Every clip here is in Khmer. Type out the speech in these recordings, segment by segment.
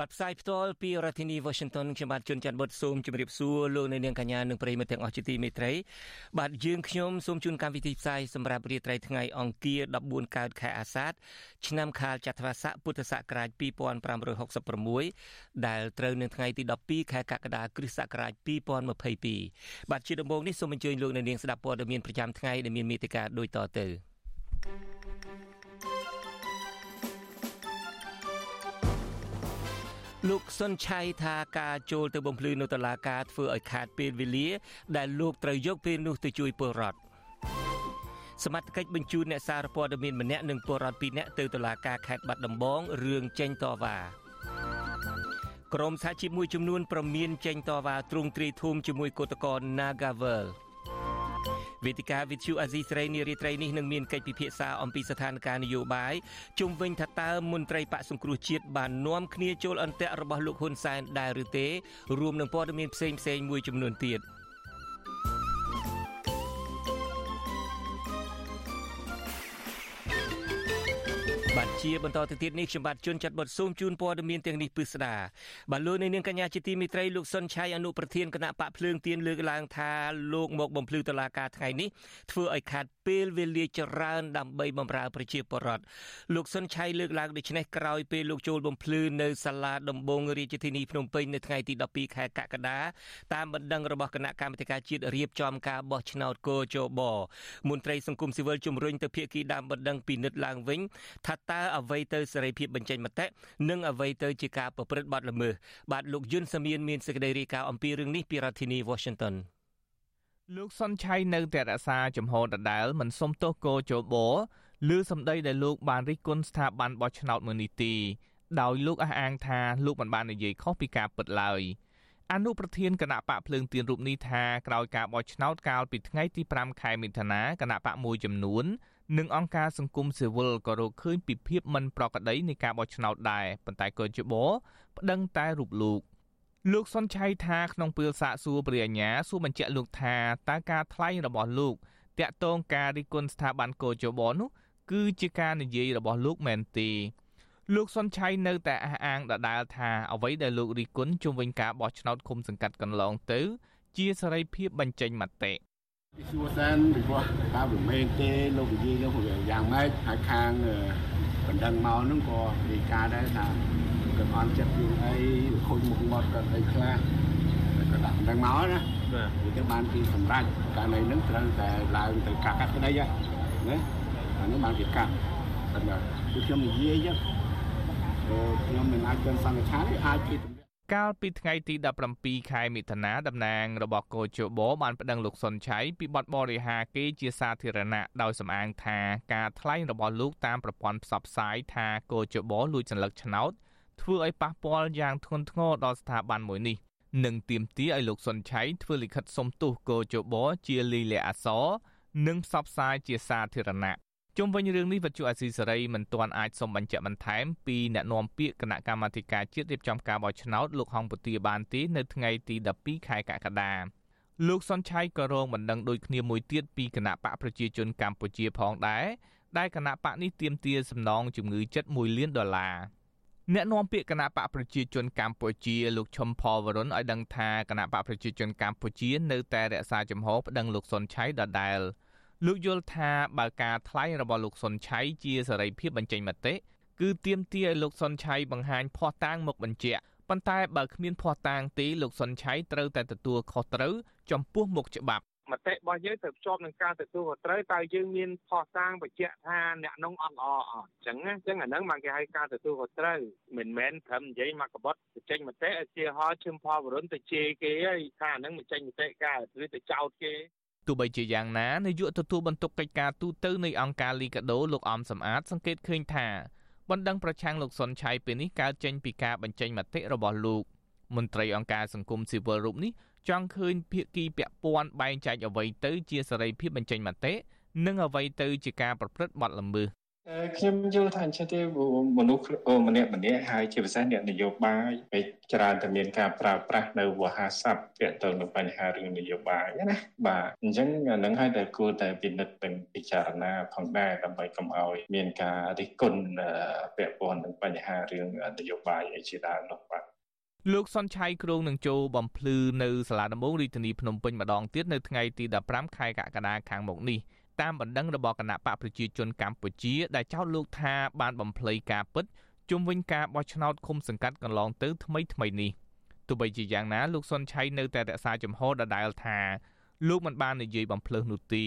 បាទផ្សាយផ្ទាល់ពីរដ្ឋធានី Washington ខ្ញុំបាទជួនច័ន្ទបុតសូមជម្រាបសួរលោកអ្នកនាងកញ្ញានិងប្រិយមិត្តទាំងអស់ជាទីមេត្រីបាទយើងខ្ញុំសូមជូនកម្មវិធីផ្សាយសម្រាប់រាត្រីថ្ងៃអង្គារ14កើតខែអាសាឍឆ្នាំខាលចត្វាស័កពុទ្ធសករាជ2566ដែលត្រូវនៅថ្ងៃទី12ខែកក្កដាគ្រិស្តសករាជ2022បាទជាដំបូងនេះសូមអញ្ជើញលោកអ្នកនាងស្ដាប់ព័ត៌មានប្រចាំថ្ងៃដែលមានមេតិការដូចតទៅ thank you លោកសុនឆៃថាការចូលទៅបំភ្លឺនៅតុលាការធ្វើឲ្យខាតពេលវេលា ដែលលោកត្រូវយកពេលនោះទៅជួយពលរដ្ឋសមត្ថកិច្ចបញ្ជូនអ្នកសារព័ត៌មានម្នាក់និងពលរដ្ឋពីរនាក់ទៅតុលាការខេត្តបាត់ដំបងរឿងចេញតវ៉ាក្រមសហជីពមួយចំនួនប្រមានចេញតវ៉ាទ្រង់ទ្រាយធំជាមួយគឧតកោ Nagavel វេទិកាវិទ្យុអាស៊ីសេរីនារីត្រីនេះនឹងមានកិច្ចពិភាក្សាអំពីស្ថានភាពនយោបាយជុំវិញថាតើមន្ត្រីបកសង្គ្រោះជាតិបាននាំគ្នាចូលអន្ទាក់របស់លោកហ៊ុនសែនដែរឬទេរួមនឹងព័ត៌មានផ្សេងផ្សេងមួយចំនួនទៀត។ បាទជាបន្តទៅទៀតនេះខ្ញុំបាទជួនចាត់បទសូមជូនព័ត៌មានទាំងនេះពិស្ដាបាទលោកនាងកញ្ញាជាទីមេត្រីលោកសុនឆៃអនុប្រធានគណៈបកភ្លើងទៀនលើកឡើងថាលោកមកបំភ្លឺតឡាការថ្ងៃនេះធ្វើឲ្យខាត់ពេលវេលាច្រើនដើម្បីបម្រើប្រជាពលរដ្ឋលោកសុនឆៃលើកឡើងដូចនេះក្រោយពេលលោកចូលបំភ្លឺនៅសាលាដំបងរាជធានីភ្នំពេញនៅថ្ងៃទី12ខែកក្កដាតាមបណ្ដឹងរបស់គណៈកម្មាធិការជាតិរៀបចំការបោះឆ្នោតកោជបមន្ត្រីសង្គមស៊ីវិលជំរុញទៅភាគីដើមបណ្ដឹងពិនិត្យឡើងវិញថាតើអ្វីទៅសេរីភាពបញ្ចេញមតិនិងអ្វីទៅជាការប្រព្រឹត្តបទល្មើសបាទលោកយុនសាមៀនមានសេចក្តីរាយការណ៍អំពីរឿងនេះពីរដ្ឋធានី Washington លោកសុនឆៃនៅតែរក្សាចំហដដែលមិនសុំទោសគោជបឬសម្ដីដែលលោកបានរិះគន់ស្ថាប័នបោះឆ្នោតមួយនេះទីដោយលោកអះអាងថាលោកមិនបាននិយាយខុសពីការពិតឡើយអនុប្រធានគណៈបកភ្លើងទៀនរូបនេះថាក្រោយការបោះឆ្នោតកាលពីថ្ងៃទី5ខែមិថុនាគណៈបកមួយចំនួន និងអង្គការសង្គមស៊ីវិលក៏រកឃើញពីភាពមិនប្រក្រតីនៃការបោះឆ្នោតដែរប៉ុន្តែក៏ជបប្តឹងតែរូបលោកលោកសុនឆៃថាក្នុងពេលសាកសួរព្រះអញ្ញាសួរបញ្ជាក់លោកថាតើការថ្លែងរបស់លោកតាក់ទងការរិះគន់ស្ថាប័នកោជបនោះគឺជាការនិយាយរបស់លោកមែនទេលោកសុនឆៃនៅតែអះអាងដដែលថាអ្វីដែលលោករិះគន់ជុំវិញការបោះឆ្នោតឃុំសង្កាត់កន្លងទៅ ជាសេរីភាពបញ្ចេញមតិ សួរសែនពីព្រោះតើវាមែនទេលោកនិយាយនោះវាយ៉ាងម៉េចហើយខាងបណ្ដឹងមកនោះក៏និយាយការដែរថាគាត់អន់ចិត្តយើងអីខូចមុខមាត់គាត់អីខ្លះក៏ដាក់បណ្ដឹងមកណាបាទទៅបានពីសម្រាប់ករណីហ្នឹងត្រូវតែឡើងទៅកាត់កាត់ក្តីណាអានេះបានពីកាត់តែគឺខ្ញុំនិយាយខ្ញុំមិនអាចគិតសង្កេតថាអាចពី កាលពីថ្ងៃទី17ខែមិថុនាតំណាងរបស់កោជបបានប្តឹងលោកសុនឆៃពីបទបរិហាគេជាសាធារណៈដោយសំអាងថាការថ្លែងរបស់លោកតាមប្រព័ន្ធផ្សព្វផ្សាយថាកោជបលួចសន្លឹកឆ្នោតធ្វើឲ្យប៉ះពាល់យ៉ាងធ្ងន់ធ្ងរដល់ស្ថាប័នមួយនេះនិងទាមទារឲ្យលោកសុនឆៃធ្វើលិខិតសុំទោសកោជបជាលីលាអសរនិងផ្សព្វផ្សាយជាសាធារណៈ ជុំវិញរឿងនេះវត្ថុអាស៊ីសេរីមិនទាន់អាចសុំបញ្ជាក់បន្ថែមពីអ្នកនាំពាក្យគណៈកម្មាធិការជាតិរៀបចំការបោះឆ្នោតលោកហងពុទាបានទេនៅថ្ងៃទី12ខែកក្កដាលោកសុនឆៃក៏រងបណ្ដឹងដូចគ្នាមួយទៀតពីគណៈបកប្រជាជនកម្ពុជាផងដែរដែលគណៈបកនេះទាមទារសំណងជំងឺចិត្ត1លានដុល្លារអ្នកនាំពាក្យគណៈបកប្រជាជនកម្ពុជាលោកឈុំផលវរុនឲ្យដឹងថាគណៈបកប្រជាជនកម្ពុជានៅតែរក្សាចំហប្តឹងលោកសុនឆៃដដែល។ លោកយល់ថាបើការថ្លែងរបស់លោកសុនឆៃជាសេរីភាពបញ្ចេញមតិគឺទាមទារឲ្យលោកសុនឆៃបង្ហាញភ័ស្តុតាងមកបញ្ជាក់ប៉ុន្តែបើគ្មានភ័ស្តុតាងទេលោកសុនឆៃត្រូវតែទទួលខុសត្រូវចំពោះមុខច្បាប់មតិរបស់យើងត្រូវភ្ជាប់នឹងការទទួលខុសត្រូវតើយើងមានផុសតាងបញ្ជាក់ថាអ្នកនោះអត់ល្អអត់អញ្ចឹងអញ្ចឹងអាហ្នឹងបានគេហៅការទទួលខុសត្រូវមិនមែនត្រឹមនិយាយមកកបត់បញ្ចេញមតិឲ្យជាហោឈឹមផលវរុនទៅជេរគេហើយថាអាហ្នឹងបញ្ចេញមតិកើតឬទៅចោទគេ ទោះបីជាយ៉ាងណានាយកទទួលបន្ទុកកិច្ចការទូតនៃអង្គការលីកាដូលោកអំសំអាតសង្កេតឃើញថាបណ្ដឹងប្រឆាំងលោកសុនឆៃពេលនេះកើតចេញពីការបញ្ចេញមតិរបស់លោកមន្ត្រីអង្គការសង្គមស៊ីវិលរូបនេះចង់ឃើញភាគីពាក់ព័ន្ធបែងចែកអ្វីទៅជាសេរីភាពបញ្ចេញមតិនិងអ្វីទៅជាការប្រព្រឹត្តបទល្មើស ខ្ញុំយល់ថាអញ្ចឹងទេមនុស្សម្នាក់ម្នាក់ហើយជាពិសេសអ្នកនយោបាយពេលច្រើនតែមានការប្រើប្រាស់នៅវោហារស័ព្ទទាក់ទងនឹងបញ្ហារឿងនយោបាយណាបាទអញ្ចឹងនឹងឲ្យតែគួរតែពិនិត្យនិងពិចារណាផងដែរដើម្បីកុំឲ្យមានការរិះគន់ពាក់ព័ន្ធនឹងបញ្ហារឿងនយោបាយអីជាដើមនោះបាទលោកសុនឆៃគ្រងនឹងចូលបំភ្លឺនៅសាលាដំបងរាជធានីភ្នំពេញម្ដងទៀតនៅថ្ងៃទី15ខែកក្កដាខាងមុខនេះ តាមបណ្ដឹងរបស់គណៈបកប្រជាជនកម្ពុជា ដែលចោទលោកថាបានបំភ្លៃការពិតជុំវិញការបោះឆ្នោតឃុំសង្កាត់កន្លងទៅថ្មីថ្មីនេះទោះបីជាយ៉ាងណាលោកសុនឆៃនៅតែរក្សាជំហរដដែលថាលោកមិនបាននិយាយបំភ្លើសនោះទេ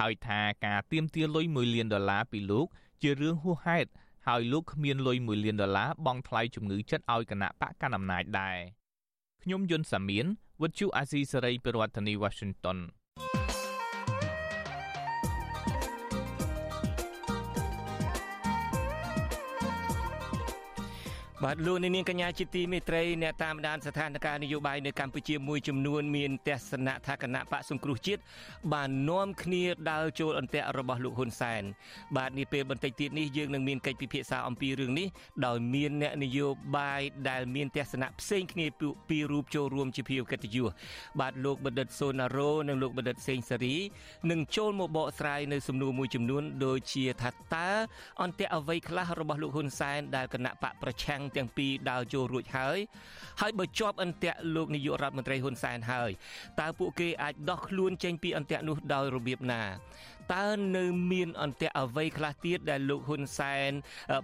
ហើយថាការទៀមទាលុយ1លានដុល្លារពីលោក ជារឿងហួសហេតុហើយលោកគ្មានលុយ1លានដុល្លារបង់ថ្លៃជំងឺចិត្តឲ្យគណៈបកកណ្ដាលអំណាចដែរខ្ញុំយុនសាមៀនវិទ្យុអាស៊ីសេរីប្រធានាធិបតី Washington បាទលោកនាងកញ្ញាជាទីមេត្រីអ្នកតាមដានស្ថានភាពនយោបាយនៅកម្ពុជាមួយចំនួនមានទស្សនៈថាគណៈបកសង្គ្រោះជាតិបាននាំគ្នាដើរចូលអន្ទាក់របស់លោកហ៊ុនសែនបាទនាពេលបន្តិចទៀតនេះយើងនឹងមានកិច្ចពិភាក្សាអំពីរឿងនេះដោយមានអ្នកនយោបាយដែលមានទស្សនៈផ្សេងគ្នាពីររូបចូលរួមជាភាវកិត្តិយសបាទលោកបណ្ឌិតសូណារ៉ូនិងលោកបណ្ឌិតសេងសេរីនឹងចូលមកបកស្រាយនៅសំណួរមួយចំនួនដូចជាថាតើអន្ទាក់អ្វីខ្លះរបស់លោកហ៊ុនសែនដែលគណៈបកប្រឆាំងទាំងពីរដើរចូលរួចហើយហើយបើជាប់អន្ទាក់លោកនាយករដ្ឋមន្ត្រីហ៊ុនសែនហើយតើពួកគេអាចដោះខ្លួនចេញពីអន្ទាក់នោះដោយរបៀបណា តើនៅមានអន្ទាក់អ្វីខ្លះទៀតដែលលោកហ៊ុនសែន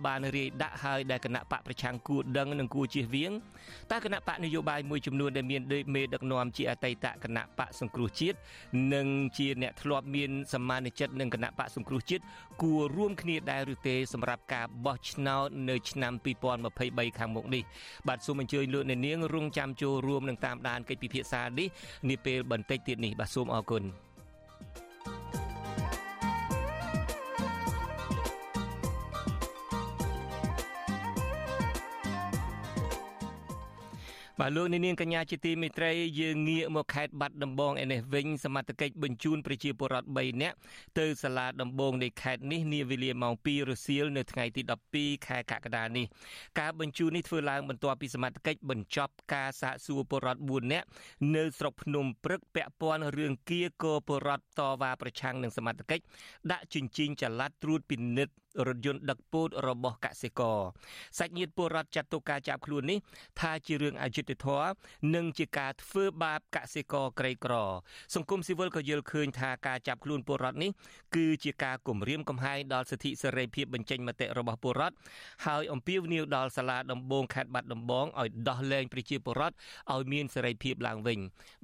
បានរាយដាក់ហើយដែលគណៈបកប្រឆាំងគួរដឹងនិងគួរជៀសវាងតើគណៈបកនយោបាយមួយចំនួនដែលមានមេដឹកនាំជាអតីតគណៈបកសង្គ្រោះជាតិនិងជាអ្នកធ្លាប់មានសមានចិត្តនឹងគណៈបកសង្គ្រោះជាតិគួររួមគ្នាដែរឬទេសម្រាប់ការបោះឆ្នោតនៅឆ្នាំ2023ខាងមុខនេះបាទសូមអញ្ជើញលោកអ្នកនាងរងចាំចូលរួមនឹងតាមដានកិច្ចពិភាក្សានេះនាពេលបន្តិចទៀតនេះបាទសូមអរគុណ បាទលោកនាងកញ្ញាជាទីមេត្រីយើងងាកមកខេត្តបាត់ដំបងឯនេះវិញសមត្ថកិច្ចបញ្ជូនប្រជាពលរដ្ឋ3នាក់ទៅសាលាដំបងនៃខេត្តនេះនាវេលាម៉ោង2រសៀលនៅថ្ងៃទី12ខែកក្កដានេះការបញ្ជូននេះធ្វើឡើងបន្ទាប់ពីសមត្ថកិច្ចបញ្ចប់ការសាកសួរពលរដ្ឋ4នាក់នៅស្រុកភ្នំព្រឹកពាក់ព័ន្ធរឿងគៀកោពលរដ្ឋតវ៉ាប្រឆាំងនឹងសមត្ថកិច្ចដាក់ជញ្ជីងចល័តត្រួតពិនិត្យរថយន្តដឹកពោតរបស់កសិករសាច់ញាតិពលរដ្ឋចាត់ទុកការចាប់ខ្លួននេះថាជារឿងអយុត្តិធម៌និងជាការធ្វើបាបកសិករក្រីក្រ សង្គមស៊ីវិលក៏យល់ឃើញថាការចាប់ខ្លួនពលរដ្ឋនេះគឺជាការគំរាមកំហែងដល់សិទ្ធិសេរីភាពបញ្ចេញមតិរបស់ពលរដ្ឋហើយអំពាវនាវដល់សាលាដំបងខេត្តបាត់ដំបងឲ្យដោះលែងប្រជាពលរដ្ឋឲ្យមានសេរីភាពឡើងវិញ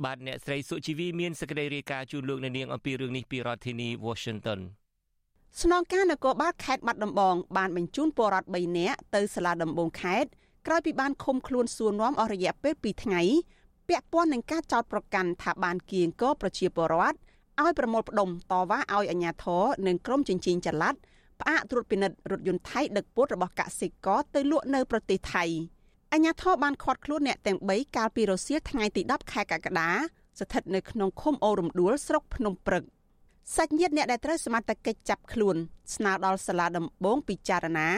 បាទអ្នកស្រីសុជីវីមានសេចក្តីរាយការណ៍ជូនលោកអ្នកនាងអំពីរឿងនេះពីរដ្ឋធានី Washington ស្នងការនគរបាលខេត្តបាត់ដំបងបានបញ្ជូនពលរដ្ឋ3នាក់ទៅសាលាដំបងខេត្តក្រោយពីបានឃុំខ្លួនសួរនាំអស់រយៈពេល2ថ្ងៃពាក់ព័ន្ធនឹងការចោទប្រកាន់ថាបានគៀងគរប្រជាពលរដ្ឋឲ្យប្រមូលផ្ដុំតវ៉ាឲ្យអាជ្ញាធរនិងក្រុមជញ្ជីងចល័តផ្អាកត្រួតពិនិត្យរថយន្តថៃដឹកពោតរបស់កសិករទៅលក់នៅប្រទេសថៃអាជ្ញាធរបានឃាត់ខ្លួនអ្នកទាំង3កាលពីរសៀលថ្ងៃទី10ខែកក្កដាស្ថិតនៅក្នុងឃុំអូរំដួលស្រុកភ្នំព្រឹក សាច់ញាតិអ្នកដែលត្រូវសមត្ថកិច្ចចាប់ខ្លួនស្នើដល់សាលាដំបងពិចារណា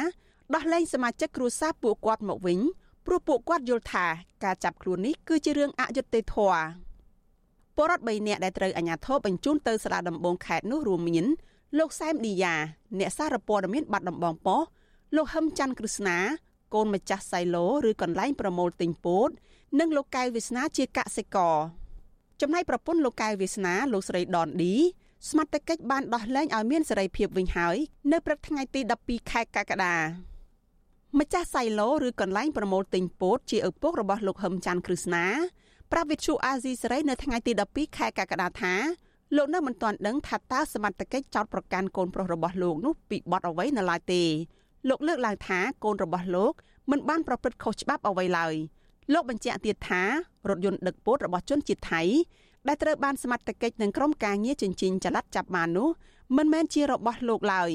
ដោះលែងសមាជិកគ្រួសារពួកគាត់មកវិញព្រោះពួកគាត់យល់ថាការចាប់ខ្លួននេះគឺជារឿងអយុត្តិធម៌បរិវត្ត3នាក់ដែលត្រូវអាជ្ញាធរបញ្ជូនទៅសាលាដំបងខេត្តនោះរួមមានលោកសែមឌីយ៉ាអ្នកសារព័ត៌មានបាត់ដំបងប៉ុស្តិ៍លោកហឹមច័ន្ទក្រឹស្នាកូនម្ចាស់សៃឡូឬកន្លែងប្រមូលទិញពោតនិងលោកកៅវាសនាជាកសិករចំណែកប្រពន្ធលោកកៅវាសនាលោកស្រីដនឌី សមត្ថកិច្ចបានដោះលែងឲ្យមានសេរីភាពវិញហើយនៅព្រឹកថ្ងៃទី12ខែកក្កដាម្ចាស់សៃឡូឬកន្លែងប្រមូលទិញពោតជាឪពុករបស់លោកហឹមច័ន្ទក្រឹស្នាប្រាប់វិទ្យុអាស៊ីសេរីនៅថ្ងៃទី12ខែកក្កដាថាលោកនៅមិនទាន់ដឹងថាតើសមត្ថកិច្ចចោតប្រកាន់កូនប្រុសរបស់លោកនោះពីបទអ្វីនៅឡើយទេលោកលើកឡើងថាកូនរបស់លោកមិនបានប្រព្រឹត្តខុសច្បាប់អ្វីឡើយលោកបញ្ជាក់ទៀតថារថយន្តដឹកពោតរបស់ជនជាតិថៃ ដែលត្រូវបានសមត្ថកិច្ចនិងក្រុមការងារជញ្ជីងចល័តចាប់បាននោះមិនមែនជារបស់លោកឡើយ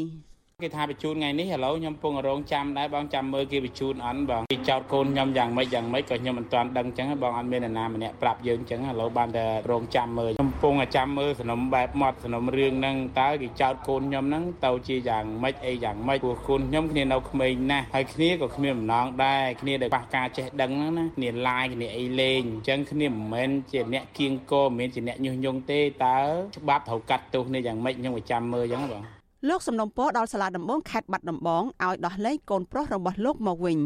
គេថាបញ្ជូនថ្ងៃនេះឥឡូវខ្ញុំពងរងចាំដែរបងចាំមើលគេបញ្ជូនអន់បងគេចោតកូនខ្ញុំយ៉ាងម៉េចយ៉ាងម៉េចក៏ខ្ញុំមិនទាន់ដឹងចឹងបងអត់មានអ្នកណាម្នាក់ប្រាប់យើងចឹងឥឡូវបានតែរងចាំមើលខ្ញុំពងចាំមើលសំណុំបែបមាត់សំណុំរឿងហ្នឹងតើគេចោតកូនខ្ញុំហ្នឹងទៅជាយ៉ាងម៉េចអីយ៉ាងម៉េចព្រោះកូនខ្ញុំគ្នានៅក្មេងណាស់ហើយគ្នាក៏គ្មានបំណងដែរគ្នាដែលប៉ះការចេះដឹងហ្នឹងណាគ្នាឡាយគ្នាអីលេងអញ្ចឹងគ្នាមិនមែនជាអ្នកគៀងគរមិនមែនជាអ្នកញុះញង់ទេតើច្បាប់ត្រូវកាត់ទោសគ្នាយ៉ាងម៉េចខ្ញុំក៏ចាំមើលអញ្ចឹងបង លោកសំណុំពរដល់សាលាដំបងខេត្តបាត់ដំបងឲ្យដោះលែងកូនប្រុសរបស់លោកមកវិញ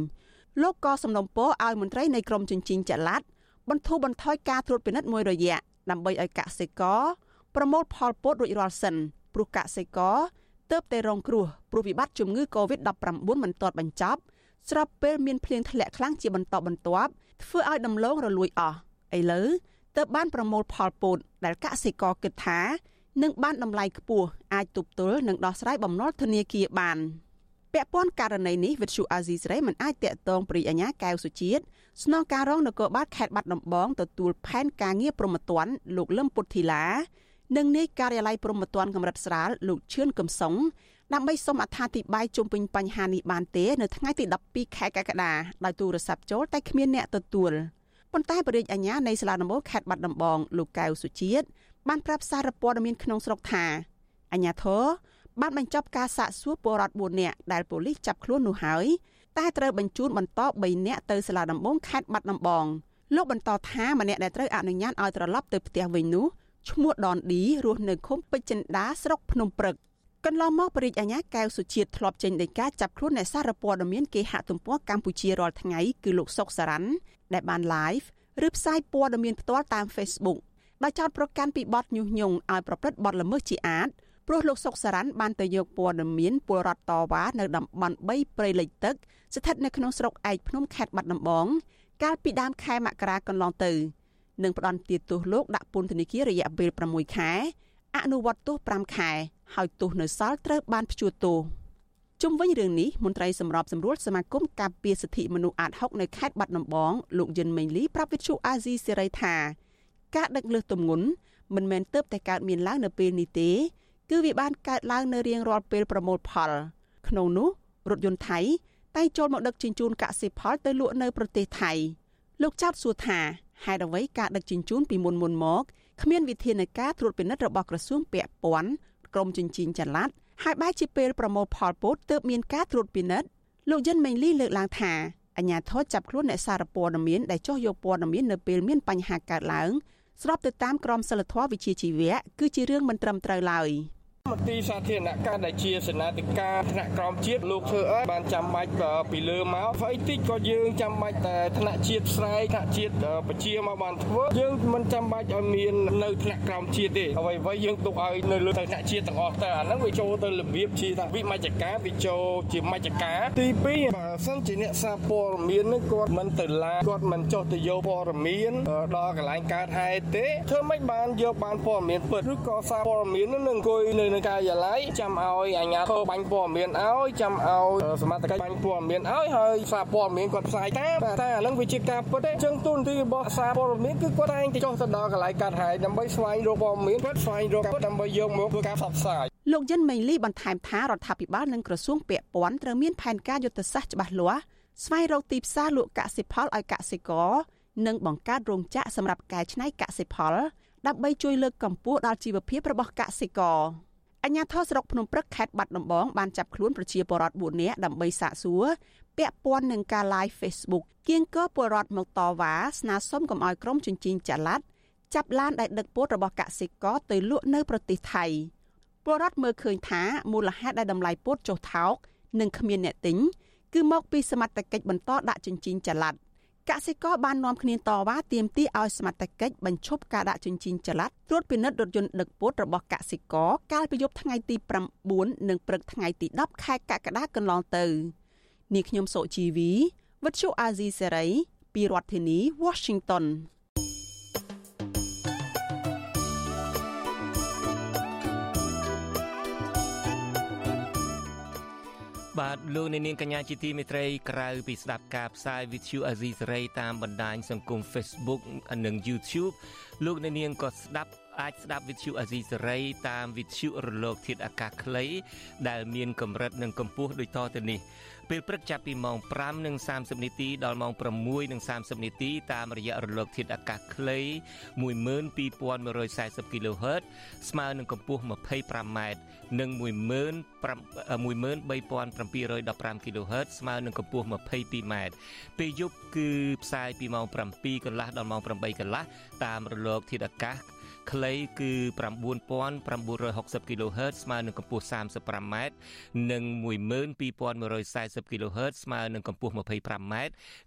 លោកក៏សំណុំពរឲ្យមន្ត្រីនៃក្រមជញ្ជីងចល័តបន្ធូរបន្ថយការត្រួតពិនិត្យមួយរយៈដើម្បីឲ្យកសិករប្រមូលផលពោតរួចរាល់សិនព្រោះកសិករទើបតែរងគ្រោះព្រោះវិបត្តិជំងឺ Covid-19 មិនទាន់បញ្ចប់ស្របពេលមានភ្លៀងធ្លាក់ខ្លាំងជាបន្តបន្ទាប់ធ្វើឲ្យដំឡូងរលួយអស់ឥឡូវទើបបានប្រមូលផលពោតដែលកសិករគិតថា នឹងបានតម្លៃខ្ពស់អាចទប់ទល់និងដោះស្រាយបំណុលធនាគារបានពាក់ព័ន្ធករណីនេះវិទ្យុអាស៊ីសេរីមិនអាចតាក់ទងព្រីអាញាកែវសុជាតិស្នងការរងនគរបាលខេត្តបាត់ដំបងទទួលផែនការងារប្រមត្តនលោកលឹមពុទ្ធីឡានិងនាយការិយាល័យប្រមត្តនកម្រិតស្រាលលោកឈឿនកំសុងដើម្បីសូមអត្ថាធិប្បាយជុំវិញបញ្ហានេះបានទេនៅថ្ងៃទី12ខែកក្កដាដោយទូរស័ព្ទចូលតែគ្មានអ្នកទទួលប៉ុន្តែបរិយាអាញានៃសាលាដំបងខេត្តបាត់ដំបងលោកកៅសុជាតិ បានប្រាប់សារព័ត៌មានក្នុងស្រុកថាអាញាធរបានបញ្ចប់ការសាកសួរពលរដ្ឋ4នាក់ដែលប៉ូលីសចាប់ខ្លួននោះហើយតែត្រូវបញ្ជូនបន្ត3នាក់ទៅសាលាដំបងខេត្តបាត់ដំបងលោកបន្តថាម្នាក់ដែលត្រូវអនុញ្ញាតឲ្យត្រឡប់ទៅផ្ទះវិញនោះឈ្មោះដនឌីរស់នៅឃុំពេជ្រចិន្តាស្រុកភ្នំព្រឹកកន្លងមកបរិយាអាញាកែវសុជាតិធ្លាប់ចេញដីកាចាប់ខ្លួនអ្នកសារព័ត៌មានគេហទំព័រកម្ពុជារាល់ថ្ងៃគឺលោកសុកសារ៉ាន់ដែលបាន live ឬផ្សាយព័ត៌មានផ្ទាល់តាម Facebook ដោយចោទប្រកាន់ពីបទញុះញង់ឲ្យប្រព្រឹត្តបទល្មើសជាអាតព្រោះលោកសុកសារ៉ាន់បានទៅយកព័ត៌មានពលរដ្ឋតវ៉ានៅតំបន់3ព្រៃលិចទឹកស្ថិតនៅក្នុងស្រុកឯកភ្នំខេត្តបាត់ដំបង កាលពីដើមខែមករាកន្លងទៅនឹងផ្ដន់ទាទោសលោកដាក់ពន្ធនាគាររយៈពេល6ខែអនុវត្តទោស5ខែហើយទោសនៅសល់ត្រូវបានព្យួរទោសជុំវិញរឿងនេះមន្ត្រីសម្របសម្រួលសមាគមការពារសិទ្ធិមនុស្សអាត6នៅខេត្តបាត់ដំបងលោកយិនមេងលីប្រាប់វិទ្យុអាស៊ីសេរីថា ការដឹកលើសទម្ងន់មិនមែនទៅតែកើតមានឡើងនៅពេលនេះទេ គឺវាបានកើតឡើងនៅរៀងរាល់ពេលប្រមូលផល ក្នុងនោះរថយន្តថៃតែចូលមកដឹកជញ្ជូនកសិផលទៅលក់នៅប្រទេសថៃលោកចោទសួរថាហេតុអ្វីការដឹកជញ្ជូនពីមុនមុនមកគ្មានវិធានការត្រួតពិនិត្យរបស់ក្រសួងពាក់ព័ន្ធក្រមជញ្ជីងចល័តហើយបែរជាពេលប្រមូលផលពោតទើបមានការត្រួតពិនិត្យលោកយិនមេងលីលើកឡើងថាអញ្ញាធរចាប់ខ្លួនអ្នកសារព័ត៌មានដែលចោះយកព័ត៌មាននៅពេលមានបញ្ហាកើតឡើង ស្របទៅតាមក្រមសីលធម៌វិជ្ជាជីវៈគឺជារឿងមិនត្រឹមត្រូវឡើយ។ មន្ទីរសាធារណការដែលជាសេនាធិការថ្នាក់ក្រមជាតិលោកធ្វើអីបានចាំបាច់ពីលើមកស្អីតិចក៏យើងចាំបាច់តែថ្នាក់ជាតិស្រែកថ្នាក់ជាតិប្រជាមកបានធ្វើយើងមិនចាំបាច់ឲ្យមាននៅថ្នាក់ក្រមជាតិទេអ្វីអ្វីយើងទុកឲ្យនៅលើថ្នាក់ជាតិទាំងអស់តែអាហ្នឹងវាចូលទៅរបៀបជាថាវិមជ្ឈការវាចូលជាមជ្ឈការទី2បើសិនជាអ្នកសារព័ត៌មានហ្នឹងគាត់មិនទៅឡាគាត់មិនចុះទៅយកព័ត៌មានដល់កន្លែងកើតហេតុទេធ្វើម៉េចបានយកបានព័ត៌មានពិតឬក៏សារព័ត៌មាននឹងអង្គុយនៅនៅការិយាល័យចាំឲ្យអាជ្ញាធរបាញ់ព័ត៌មានឲ្យចាំឲ្យសមត្ថកិច្ចបាញ់ព័ត៌មានឲ្យហើយសារព័ត៌មានគាត់ផ្សាយតាមតែអានឹងវាជាការពិតទេអញ្ចឹងទូនទីរបស់សារព័ត៌មានគឺគាត់តែងតែចុះទៅដល់កន្លែងកាត់ហែកដើម្បីស្វែងរកព័ត៌មានគាត់ស្វែងរកពិតដើម្បីយកមកធ្វើការផ្សព្វផ្សាយលោកយិនមេងលីបន្ថែមថារដ្ឋាភិបាលនិងក្រសួងពាក់ព័ន្ធត្រូវមានផែនការយុទ្ធសាស្ត្រច្បាស់លាស់ស្វែងរកទីផ្សារលក់កសិផលឲ្យកសិករនិងបង្កើតរោងចក្រសម្រាប់កែច្នៃកសិផលដើម្បីជួយលើកកម្ពស់ដល់ជីវភាពរបស់កសិករ អញ្ញាធរស្រុកភ្នំព្រឹកខេត្តបាត់ដំបងបានចាប់ខ្លួនប្រជាពលរដ្ឋ4នាក់ដើម្បីសាកសួរពាក់ព័ន្ធនឹងការ live Facebook គៀងគរពលរដ្ឋមកតវ៉ាស្នើសុំកុំឲ្យក្រុមជញ្ជីងចល័តចាប់ឡានដែលដឹកពោតរបស់កសិករទៅលក់នៅប្រទេសថៃពលរដ្ឋមើលឃើញថាមូលហេតុដែលតម្លៃពោតចុះថោកនិងគ្មានអ្នកទិញគឺមកពីសមត្ថកិច្ចបន្តដាក់ជញ្ជីងចល័ត កសិករបាននាំគ្នាតវ៉ាទាមទារឲ្យសមត្ថកិច្ចបញ្ឈប់ការដាក់ជញ្ជីងចល័តត្រួតពិនិត្យរថយន្តដឹកពោតរបស់កសិករកាលពីយប់ថ្ងៃទី9និងព្រឹកថ្ងៃទី10ខែកក្កដាកន្លងទៅនាងខ្ញុំសុជីវីវិទ្យុអាស៊ីសេរីពីរដ្ឋធានី Washington បាទលោកអ្នកនាងកញ្ញាជាទីមេត្រីក្រៅពីស្ដាប់ការផ្សាយ Vithu Azizi សេរីតាមបណ្ដាញសង្គម Facebook និង YouTube លោកអ្នកនាងក៏ស្ដាប់ អាចស្ដាប់វិទ្យុអាស៊ីសេរីតាមវិទ្យុរលកធាតុអាកាសខ្លី ដែលមានកម្រិតនិងកម្ពស់ដូចតទៅនេះពេលព្រឹកចាប់ពីម៉ោង5:30នាទីដល់ម៉ោង6:30នាទីតាមរយៈរលកធាតុអាកាសខ្លី12140 kHz ស្មើនឹងកម្ពស់ 25m និង13715 kHz ស្មើនឹងកម្ពស់ 22m ពេលយប់គឺផ្សាយពីម៉ោង7កន្លះដល់ម៉ោង8កន្លះតាមរលកធាតុអាកាស ខ្លីគឺ9960 kHz ស្មើនឹងកម្ពស់ 35m និង12140 kHz ស្មើនឹងកម្ពស់ 25m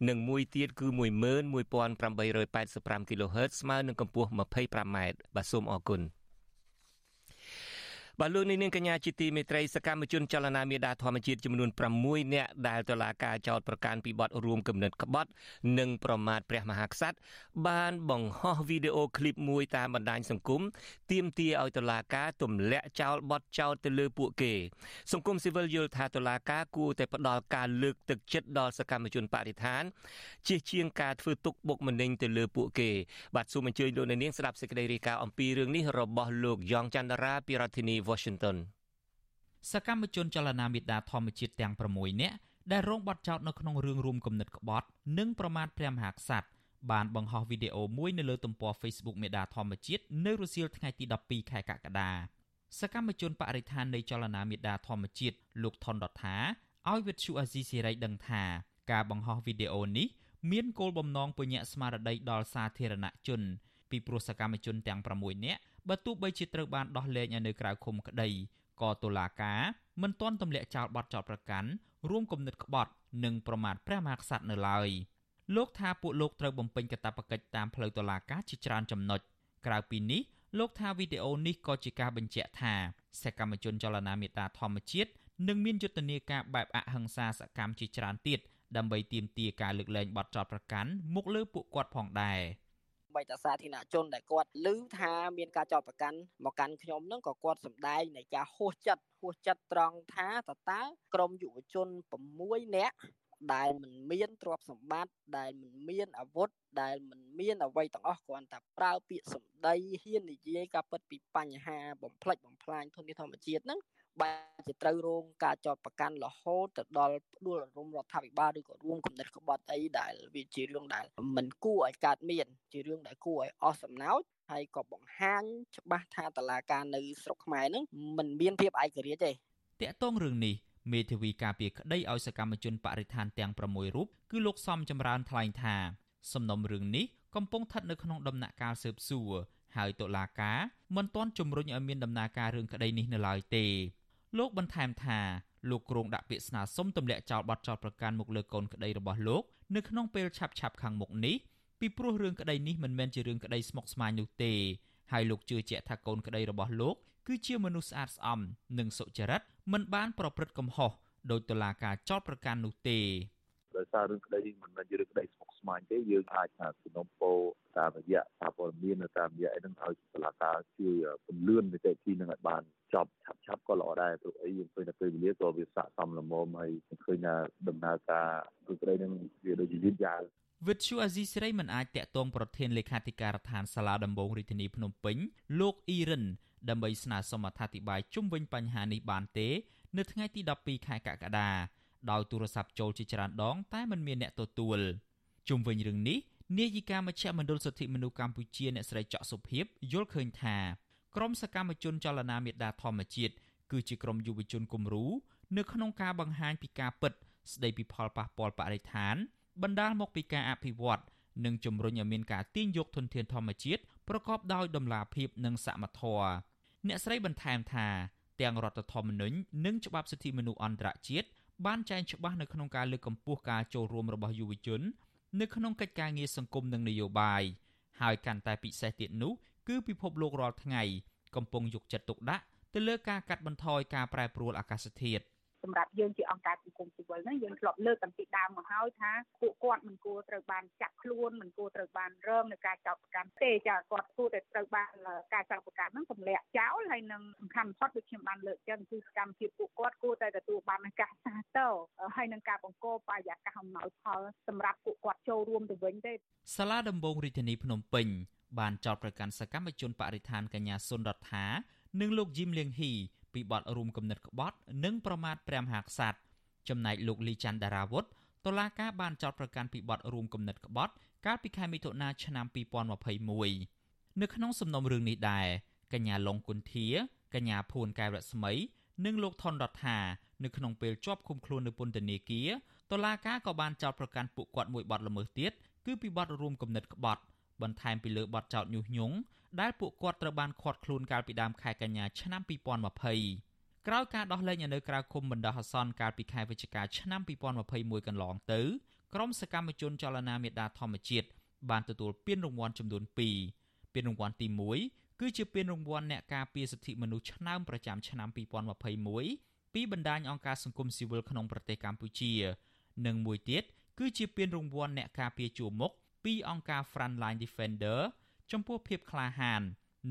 និងមួយទៀតគឺ11885 kHz ស្មើនឹងកម្ពស់ 25m បាទសូមអរគុណ បាទលោកនាងកញ្ញាជាទីមេត្រីសកម្មជនចលនាមេដាធម្មជាតិចំនួន6នាក់ដែលតុលាការចោទប្រកាន់ពីបទរួមគំនិតក្បត់និងប្រមាថព្រះមហាក្សត្របានបង្ហោះវីដេអូឃ្លីបមួយតាមបណ្ដាញសង្គមទាមទារឲ្យតុលាការទម្លាក់ចោលបទចោទទៅលើពួកគេ សង្គមស៊ីវិលយល់ថាតុលាការគួរតែផ្ដល់ការលើកទឹកចិត្តដល់សកម្មជនបរិស្ថានជាជាងការធ្វើទុកបុកម្នេញទៅលើពួកគេ បាទសូមអញ្ជើញលោកនាងស្ដាប់សេចក្តីរាយការណ៍អំពីរឿងនេះរបស់លោកយ៉ងច័ន្ទរាពីរដ្ឋធានី Washington សកម្មជនចលនាមេដាធម្មជាតិទាំង6នាក់ដែលរងបាត់ចោតនៅក្នុងរឿងរួមគំនិតក្បត់និងប្រមាថព្រះមហាក្សត្របានបង្ហោះវីដេអូមួយនៅលើទំព័រ Facebook មេដាធម្មជាតិនៅរសៀលថ្ងៃទី12ខែកក្កដាសកម្មជនបរិស្ថាននៃចលនាមេដាធម្មជាតិលោកថនដថាឲ្យវិទ្យុអាស៊ីសេរីដឹងថាការបង្ហោះវីដេអូនេះមានគោលបំណងពញ្ញាស្មារតីដល់សាធារណជន ពីព្រោះសកម្មជនទាំង6នាក់ បើទោះបីជាត្រូវបានដោះលែងឲ្យនៅក្រៅឃុំក្តីក៏តុលាការមិនទាន់ទម្លាក់ចោលបទចោទប្រកាន់រួមគំនិតក្បត់និងប្រមាថព្រះមហាក្សត្រនៅឡើយលោកថាពួកលោកត្រូវបំពេញកាតព្វកិច្ចតាមផ្លូវតុលាការជាច្រើនចំណុចក្រៅពីនេះលោកថាវីដេអូនេះក៏ជាការបញ្ជាក់ថាសកម្មជនចលនាមេតាធម្មជាតិនឹងមានយុទ្ធនាការបែបអហិង្សាសកម្មជាច្រើនទៀតដើម្បីទាមទារការលើកលែងបទចោទប្រកាន់មកលើពួកគាត់ផងដែរ។ បីតាសាធារណជនដែលគាត់ឮថាមានការចោទប្រកាន់មកកាន់ខ្ញុំហ្នឹងក៏គាត់សម្ដែងនៃការហួសចិត្តហួសចិត្តត្រង់ថាតើតើក្រមយុវជន6នាក់ដែលមិនមានទ្រព្យសម្បត្តិដែលមិនមានអាវុធដែលមិនមានអ្វីទាំងអស់គ្រាន់តែប្រើពាក្យសម្ដីហ៊ាននិយាយការពិតពីបញ្ហាបំផ្លិចបំផ្លាញធនធានធម្មជាតិហ្នឹង បែរជាត្រូវរងការចោទប្រកាន់រហូតទៅដល់ផ្ដួលរំរដ្ឋាភិបាលឬក៏រួមគំនិតក្បត់អីដែលវាជារឿងដែលមិនគួរឲ្យកើតមាន ជារឿងដែលគួរឲ្យអស់សំណើចហើយក៏បង្ហាញច្បាស់ថាតឡាការនៅស្រុកខ្មែរនឹងមិនមានភាពឯករាជ្យទេតាក់ទងរឿងនេះមេធាវីការពារក្តីឲ្យសកម្មជនបរិស្ថានទាំង6រូបគឺលោកសំចម្រើនថ្លែងថាសំណុំរឿងនេះកំពុងស្ថិតនៅក្នុងដំណាក់កាលស៊ើបសួរហើយតុលាការមិនទាន់ជំរុញឲ្យមានដំណើរការរឿងក្តីនេះនៅឡើយទេ លោកបន្ថែមថាលោកគ្រងដាក់ពាក្យស្នើសុំទម្លាក់ចោលបទចោទប្រកាន់មកលើកូនក្តីរបស់លោកនៅក្នុងពេលឆាប់ឆាប់ខាងមុខនេះពីព្រោះរឿងក្តីនេះមិនមែនជារឿងក្តីស្មុគស្មាញនោះទេហើយលោកជឿជាក់ថាកូនក្តីរបស់លោកគឺជាមនុស្សស្អាតស្អំនិងសុចរិតមិនបានប្រព្រឹត្តកំហុសដោយតុលាការចោទប្រកាន់នោះទេ ដោយសាររឿងក្តីមិនមែនជារឿងក្តីស្មុគស្មាញទេយើងអាចថាសំណុំពោតាមរយៈសារព័ត៌មាននៅតាមរយៈអីហ្នឹងឲ្យតុលាការជួយពន្លឿននីតិវិធីនឹងឲ្យបានចប់ឆាប់ឆាប់ក៏ល្អដែរព្រោះអីយើងឃើញថាពេលវេលាក៏វាស័ក្តិសមល្មមហើយឃើញថាដំណើរការគឺក្តីនឹងវាដូចជាយឺតយ៉ាវវិទ្យុអាស៊ីសេរីមិនអាចតាក់ទងប្រធានលេខាធិការដ្ឋានសាលាដំបងរាជធានីភ្នំពេញលោកអ៊ីរិនដើម្បីស្នើសុំអធិប្បាយជុំវិញបញ្ហានេះបានទេ នៅថ្ងៃទី12ខែកក្កដា ដោយទូរស័ព្ទចូលជាច្រើនដង តែមិនមានអ្នកទទួលជុំវិញរឿងនេះនាយិកាមជ្ឈមណ្ឌលសិទ្ធិមនុស្សកម្ពុជាអ្នកស្រីច័កសុភីបយល់ឃើញថាក្រមសកម្មជនចលនាមេដាធម្មជាតិគឺជាក្រមយុវជនគំរូនៅក្នុងការបង្ហាញពីការពិត ស្ដីពីផលប៉ះពាល់បរិស្ថាន បណ្ដាលមកពីការអភិវឌ្ឍនិងជំរុញឲ្យមានការទាញយកធនធានធម្មជាតិប្រកបដោយតម្លាភាពនិងសមធម៌អ្នកស្រីបន្ថែមថាទាំងរដ្ឋធម្មនុញ្ញនិងច្បាប់សិទ្ធិមនុស្សអន្តរជាតិ បានចែងច្បាស់នៅក្នុងការលើកកម្ពស់ការចូលរួមរបស់យុវជន នៅក្នុងកិច្ចការងារសង្គមនិងនយោបាយហើយកាន់តែពិសេសទៀតនោះគឺពិភពលោករាល់ថ្ងៃកំពុងយកចិត្តទុកដាក់ទៅលើការកាត់បន្ថយការប្រែប្រួលអាកាសធាតុ សម្រាប់យើងជាអង្គការសង្គមស៊ីវិលហ្នឹងយើងធ្លាប់លើកតាំងពីដើមមកហើយថាពួកគាត់មិនគួរត្រូវបានចាក់ខ្លួនមិនគួរត្រូវបានរងនឹងការចោទប្រកាន់ទេចាគាត់គួរតែត្រូវបានការចោទប្រកាន់ហ្នឹងទម្លាក់ចោលហើយនឹងសំខាន់បំផុតដូចខ្ញុំបានលើកចឹងគឺសកម្មភាពពួកគាត់គួរតែទទួលបានការសាទរហើយនឹងការបង្កបរិយាកាសអំណោយផលសម្រាប់ពួកគាត់ចូលរួមទៅវិញទេសាលាដំបងរាជធានីភ្នំពេញបានចោទប្រកាន់សកម្មជនបរិស្ថានកញ្ញាសុនរដ្ឋានិងលោកយីមលៀងហ៊ី ពីបទរួមគំនិតក្បត់ និងប្រមាថព្រះមហាក្សត្រចំណែកលោកលីច័ន្ទដារាវុធតុលាការបានចោទប្រកាន់ពីបទរួមគំនិតក្បត់ កាលពីខែមិថុនាឆ្នាំ2021នៅក្នុងសំណុំរឿងនេះដែរកញ្ញាឡុងគុន្ធា កញ្ញាភួនកែវរស្មី និងលោកថនរដ្ឋានៅក្នុងពេលជាប់ឃុំខ្លួននៅពន្ធនាគារតុលាការក៏បានចោទប្រកាន់ពួកគាត់មួយបទល្មើសទៀតគឺពីបទរួមគំនិតក្បត់បន្ថែមពីលើបទចោទញុះញង់ ដែលពួកគាត់ត្រូវបានឃាត់ខ្លួនកាលពីដើមខែកញ្ញាឆ្នាំ2020ក្រោយការដោះលែងនៅក្រៅឃុំបណ្ដោះអាសន្នកាលពីខែវិច្ឆិកាឆ្នាំ2021កន្លងទៅក្រុមសកម្មជនចលនាមេដាធម្មជាតិបានទទួលពានរង្វាន់ចំនួន2ពានរង្វាន់ទី1គឺជាពានរង្វាន់អ្នកការពារសិទ្ធិមនុស្សឆ្នើមប្រចាំឆ្នាំ2021ពីបណ្ដាញអង្គការសង្គមស៊ីវិលក្នុងប្រទេសកម្ពុជា និងមួយទៀតគឺជាពានរង្វាន់អ្នកការពារជួរមុខពីអង្គការ Frontline Defender ចំពោះភាពក្លាហាន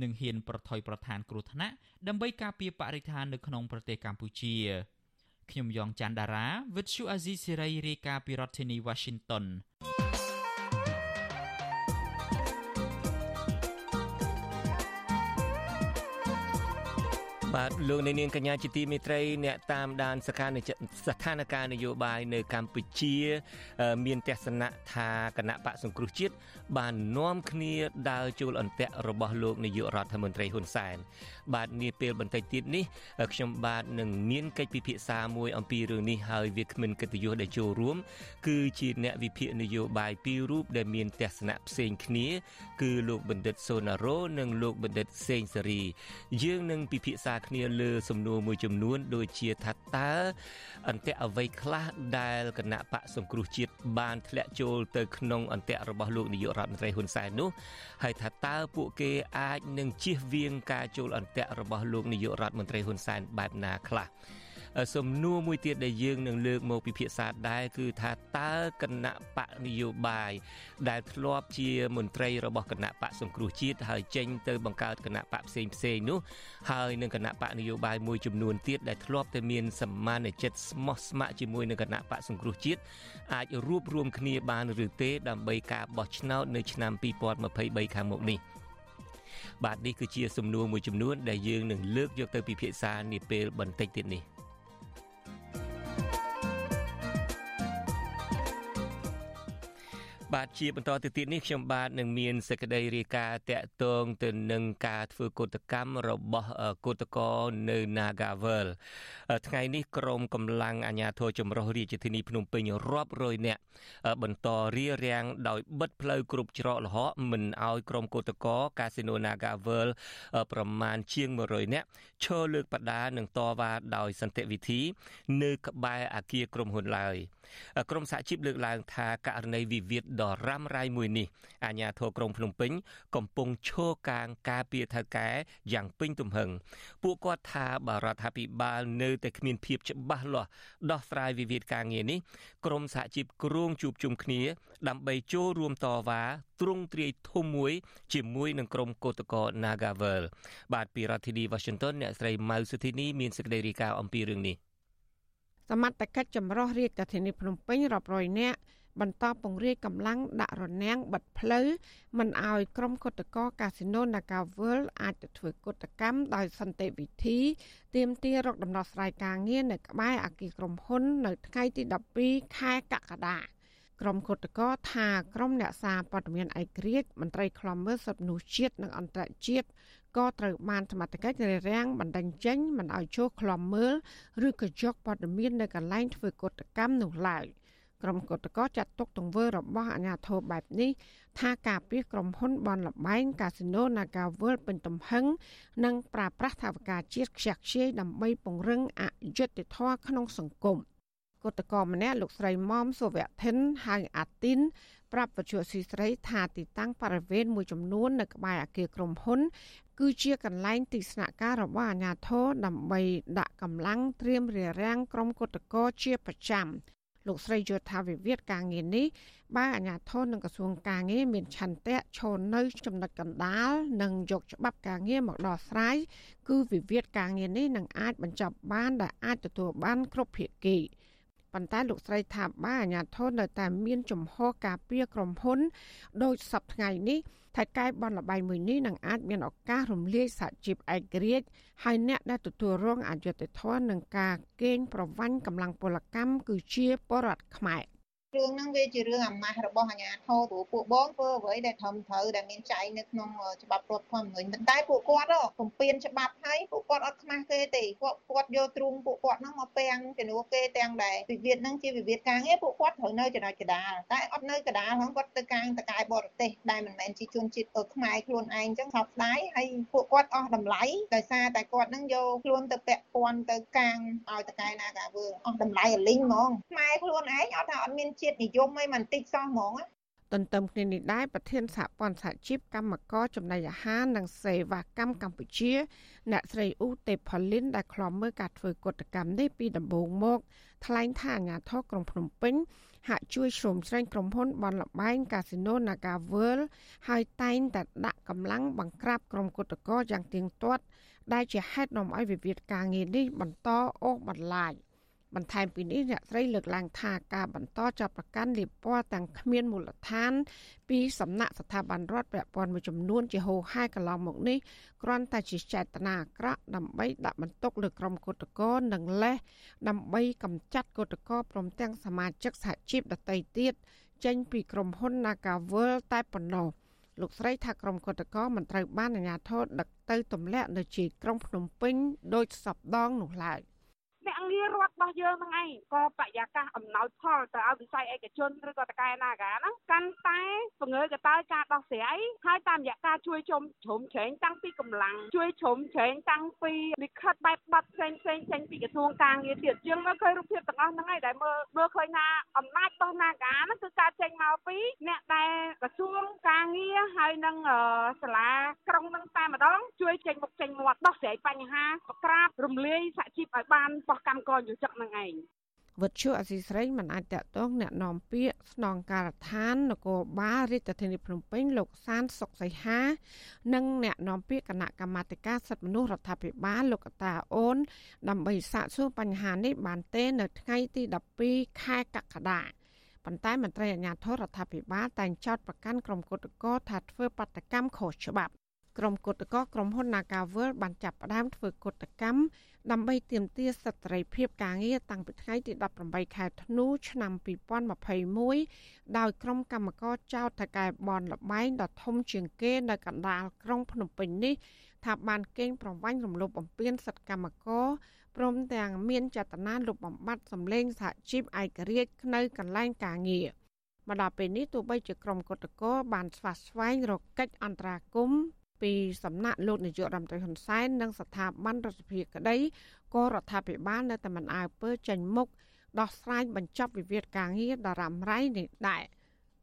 និងហ៊ានប្រថុយប្រឋានគ្រោះថ្នាក់ដើម្បីការពារបរិស្ថាននៅក្នុងប្រទេសកម្ពុជាខ្ញុំយ៉ងច័ន្ទដារាវិទ្យុអាស៊ីសេរីរាយការណ៍ពីរដ្ឋធានី Washington បាទលោកនាងកញ្ញាជាទីមេត្រីអ្នកតាមដានស្ថានស្ថានភាពនយោបាយនៅកម្ពុជា មានទស្សនៈថាគណៈបកសង្គ្រោះជាតិបាននាំគ្នាដើរចូលអន្ទាក់របស់លោកនាយករដ្ឋមន្ត្រីហ៊ុនសែនបាទនាពេលបន្តិចទៀតនេះខ្ញុំបាទនឹងមានកិច្ចពិភាក្សាមួយអំពីរឿងនេះហើយវាគ្មិនកិត្តិយសដែលចូលរួម គឺជាអ្នកវិភាគនយោបាយពីររូបដែលមានទស្សនៈផ្សេងគ្នា គឺលោកបណ្ឌិតសូណារ៉ូនិងលោកបណ្ឌិតសេងសេរីយើងនឹងពិភាក្សាគ្នាលើសំណួរមួយចំនួន ដូចជាថាតើអន្ទាក់អ្វីខ្លះដែលគណៈបកសង្គ្រោះជាតិបានធ្លាក់ចូលទៅក្នុងអន្ទាក់របស់លោកនាយករដ្ឋមន្ត្រីហ៊ុនសែននោះហើយថាតើពួកគេអាចនឹងជៀសវាងការចូលអន្ទាក់របស់លោកនាយករដ្ឋមន្ត្រីហ៊ុនសែនបែបណាខ្លះ សំណួរមួយទៀតដែលយើងនឹងលើកមកពិភាក្សាដែរគឺថាតើគណៈបកនយោបាយដែលធ្លាប់ជាមន្ត្រីរបស់គណៈបកសង្គ្រោះជាតិហើយចេញទៅបង្កើតគណៈបកផ្សេងផ្សេងនោះហើយនឹងគណៈបកនយោបាយមួយចំនួនទៀតដែលធ្លាប់តែមានសមានចិត្តស្មោះស្ម័គ្រជាមួយនឹងគណៈបកសង្គ្រោះជាតិអាចរួបរวมគ្នាបានឬទេដើម្បីការបោះឆ្នោតនៅឆ្នាំ2023ខាងមុខនេះបាទនេះគឺជាសំណួរមួយចំនួនដែលយើងនឹងលើកយកទៅពិភាក្សានាពេលបន្តិចទៀតនេះ។ បាទជាបន្តទៅទៀតនេះខ្ញុំបាទនឹងមានសេចក្តីរាយការណ៍តាក់ទងទៅនឹងការធ្វើកោតកម្មរបស់កោតក្រនៅ Nagavel ថ្ងៃនេះក្រមកម្លាំងអាជ្ញាធរចម្រុះរាជធានីភ្នំពេញរាប់រយនាក់បន្តរៀបរៀងដោយបិទផ្លូវគ្រប់ច្រកល្ហកមិនឲ្យក្រមកោតក្រកាស៊ីណូ Nagavel ប្រមាណជាង100នាក់ឈរលើកបដានិងតវ៉ាដោយសន្តិវិធី នៅក្បែរអគារក្រុមហ៊ុនឡើយ ក្រមសហជីពលើកឡើងថាករណីវិវាទដ៏រ៉ាំរ៉ៃមួយនេះអាជ្ញាធរក្រុងភ្នំពេញ កំពុងឈរកាងការពារថៅកែយ៉ាងពេញទំហឹងពួកគាត់ថាបរដ្ឋាភិបាលនៅតែគ្មានភាពច្បាស់លាស់ដោះស្រាយវិវាទការងារនេះក្រមសហជីពគ្រងជួបជុំគ្នា ដើម្បីចូលរួមតវ៉ាទ្រង់ទ្រាយធំមួយ ជាមួយនឹងក្រុមកោតក្រ Nagavel បាទពីរដ្ឋធានី Washington អ្នកស្រីម៉ៅសុធីនីមានសេចក្តីរាយការណ៍អំពីរឿងនេះ សមត្ថកិច្ចចម្រុះរាជធានីភ្នំពេញរាប់រយនាក់បន្តពង្រាយកម្លាំងដាក់រនាំងបិទផ្លូវមិនឲ្យក្រុមគុតកោកាស៊ីណូ Naga World អាចទៅធ្វើគុតកម្មដោយសន្តិវិធីទាមទាររកដំណោះស្រាយការងារនៅក្បែរអគារក្រុមហ៊ុន នៅថ្ងៃទី12ខែកក្កដាក្រុមគុតកោថាក្រុមអ្នកសារព័ត៌មានឯករាជ្យមន្ត្រីខ្លំមើលសិទ្ធិមនុស្សជាតិនិងអន្តរជាតិ ក៏ត្រូវបានសមត្ថកិច្ចរារាំងបណ្ដឹងចេញមិនឲ្យចូលក្លំមើលឬក៏យកព័ត៌មាននៅកន្លែងធ្វើកុតកម្មនោះឡើយក្រុមកុតកោចាត់ទុកទង្វើរបស់អាជ្ញាធរបែបនេះថាការពារក្រុមហ៊ុនបនលបែងកាស៊ីណូ Naga World ពេញទំហឹងនិងប្រើប្រាស់ថាវការជាតិខ្ជះខ្ជាយដើម្បីពង្រឹងអយុត្តិធម៌ក្នុងសង្គមគតកោម្នាក់លោកស្រីមុំសុវធិនហៅអាទីន ប្រាប់បច្ចុប្បន្នស៊ីស្រីថាទីតាំងបរិវេណមួយចំនួននៅក្បែរអគារក្រុមហ៊ុន គឺជាកន្លែងទីស្នាក់ការរបស់អាជ្ញាធរដើម្បីដាក់កម្លាំងត្រៀមរារាំងក្រុមគុតកោជាប្រចាំលោកស្រីយល់ថាវិវាទការងារនេះបើអាជ្ញាធរនិងក្រសួងការងារមានឆន្ទៈឈរនៅចំណុចកណ្ដាលនិងយកច្បាប់ការងារមកដោះស្រាយគឺវិវាទការងារនេះនឹងអាចបញ្ចប់បានដែលអាចទទួលបានគ្រប់ភាគី។ ប៉ុន្តែលោកស្រីថាបាអាញាធននៅតែមានចំហការពារក្រុមហ៊ុនដោយសពថ្ងៃនេះថៃកែបនលបៃមួយនេះនឹងអាចមានឱកាសរំលាយសហជីពឯករាជ្យហើយអ្នកដែលទទួលរងអយុត្តិធម៌នឹងការកេងប្រវ័ញ្ចកម្លាំងពលកម្មគឺជាបរដ្ឋខ្មែរ រឿងហ្នឹងវាជារឿងអំណះរបស់អាជ្ញាធរព្រោះពួកបងធ្វើអ្វីដែលត្រឹមត្រូវដែលមានចែងនៅក្នុងច្បាប់រដ្ឋធម្មនុញ្ញប៉ុន្តែពួកគាត់ពំពេញច្បាប់ហើយពួកគាត់អត់ខ្មាស់គេទេគាត់គាត់យកទ្រូងពួកគាត់ហ្នឹងមកពាំងជំនួសគេទាំងដែលវិវាទហ្នឹងជាវិវាទការងារពួកគាត់ត្រូវនៅចំណុចកដាលតែអត់នៅកដាលហ្នឹងគាត់ទៅកាងតកែបរទេសដែលមិនមែនជាជនជាតិខ្មែរខ្លួនឯងអញ្ចឹងសោកស្ដាយហើយពួកគាត់អស់តម្លៃដោយសារតែគាត់ហ្នឹងយកខ្លួនទៅពាក់ព័ន្ធទៅកាងឲ្យតកែណាកាវើអស់តម្លៃអលីងហ្មងខ្មែរខ្លួនឯងអត់ថាអត់មានជាតិនិយមអីមិនតិចសោះហ្មងទន្ទឹមគ្នានេះដែរប្រធានសហព័ន្ធសហជីពកម្មករចំណីអាហារនិងសេវាកម្មកម្ពុជា អ្នកស្រីអ៊ូទេផលីនដែលខ្លំមើលការធ្វើកតកម្មនេះពីដំបូងមក ថ្លែងថាអាញាធរក្រុងភ្នំពេញហាក់ជួយជ្រោមជ្រែងក្រុមហ៊ុនបនលបែងកាស៊ីណូ Naga World ហើយតែងតែដាក់កម្លាំងបង្ក្រាបក្រុមគុតកោយ៉ាងទៀងទាត់ដែលជាហេតុនាំឲ្យវិវាទការងារនេះបន្តអូសបន្លាយ។ បន្ថែមពីនេះអ្នកស្រីលើកឡើងថាការបន្តចាប់ប្រកាន់លៀបពណ៌ទាំងគ្មានមូលដ្ឋាន ពីសំណាក់ស្ថាប័នរដ្ឋពាក់ព័ន្ធមួយចំនួនជាហូរហែកន្លងមកនេះគ្រាន់តែជាចេតនាអាក្រក់ដើម្បីដាក់បន្ទុកលើក្រុមគឧតកោនិងលេះដើម្បីកម្ចាត់គឧតកោព្រមទាំងសមាជិកសហជីពដទៃទៀតចេញពីក្រុមហ៊ុន Nagavel តែប៉ុណ្ណោះលោកស្រីថាក្រុមគឧតកោមិនត្រូវបានអាជ្ញាធរដឹកទៅទម្លាក់នៅជាក្រុងភ្នំពេញដោយសពដងនោះឡើយ។អ្នកងា ររដ្ឋរបស់យើងហ្នឹងឯងក៏បរិយាកាសអំណោយផលទៅឲ្យវិស័យឯកជនឬក៏តកែណាកាហ្នឹងកាន់តែពង្រើកតើការដោះស្រាយហើយតាមរយៈការជួយជុំជ្រុំជ្រែងតាំងពីកម្លាំងជួយជ្រុំជ្រែងតាំងពីលិខិតបែបប័ណ្ណផ្សេងផ្សេងចេញពីក្រសួងការងារទៀតយើងមើលឃើញរូបភាពទាំងអស់ហ្នឹងឯងដែលមើលមើលឃើញថាអំណាចរបស់នាការហ្នឹងគឺការចេញមកពីអ្នកដែលក្រសួងការងារហើយនឹងសាលាក្រុងហ្នឹងតែម្ដងជួយចេញមុខចេញមាត់ដោះស្រាយបញ្ហាក្រាបរំលាយសហជីពឲ្យបានបោះកម្មករយុជកនឹងឯងវត្តជអសីស្រីមិនអាចតតងแนะនាំពាក្យស្នងការដ្ឋាននគរបាលរាជធានីភ្នំពេញលោកសានសុកសីហានិងแนะនាំពាក្យគណៈកម្មាធិការសិទ្ធិមនុស្សរដ្ឋាភិបាលលោកកតាអូនដើម្បីសាកសួរបញ្ហានេះបានទេនៅថ្ងៃទី12ខែកក្កដាប៉ុន្តែមន្ត្រីអាជ្ញាធររដ្ឋាភិបាលតែងចោទប្រកាន់ក្រុមគឧតកោថាធ្វើបាតកម្មខុសច្បាប់ ក្រុមគឧតកោក្រុមហ៊ុន Nagavel បានចាប់ផ្ដើមធ្វើកុតកម្មដើម្បីទាមទារសិទ្ធិសេរីភាពការងារតាំងពីថ្ងៃទី18ខែធ្នូឆ្នាំ2021ដោយក្រុមកម្មការចោទថកែបនលបែងដ៏ធំជាងគេនៅកណ្ដាលក្រុងភ្នំពេញនេះថាបានកេងប្រវ័ញ្ចរំលោភបំពានសិទ្ធិកម្មករព្រមទាំងមានចេតនាលុបបំបាត់សម្លេងសហជីពឯករាជ្យនៅកន្លែងការងារមកដល់ពេលនេះទោះបីជាក្រុមកុតកោបានស្វាស្វែងរកកិច្ចអន្តរាគមន៍ ពីសំណាក់លោកនាយករដ្ឋមន្ត្រីហ៊ុនសែននិងស្ថាប័នរដ្ឋាភិបាលក្តីក៏រដ្ឋាភិបាលនៅតែមិនអើពើចេញមុខដោះស្រាយបញ្ចប់វិវាទការងារដ៏រ៉ាំរ៉ៃនេះដែរ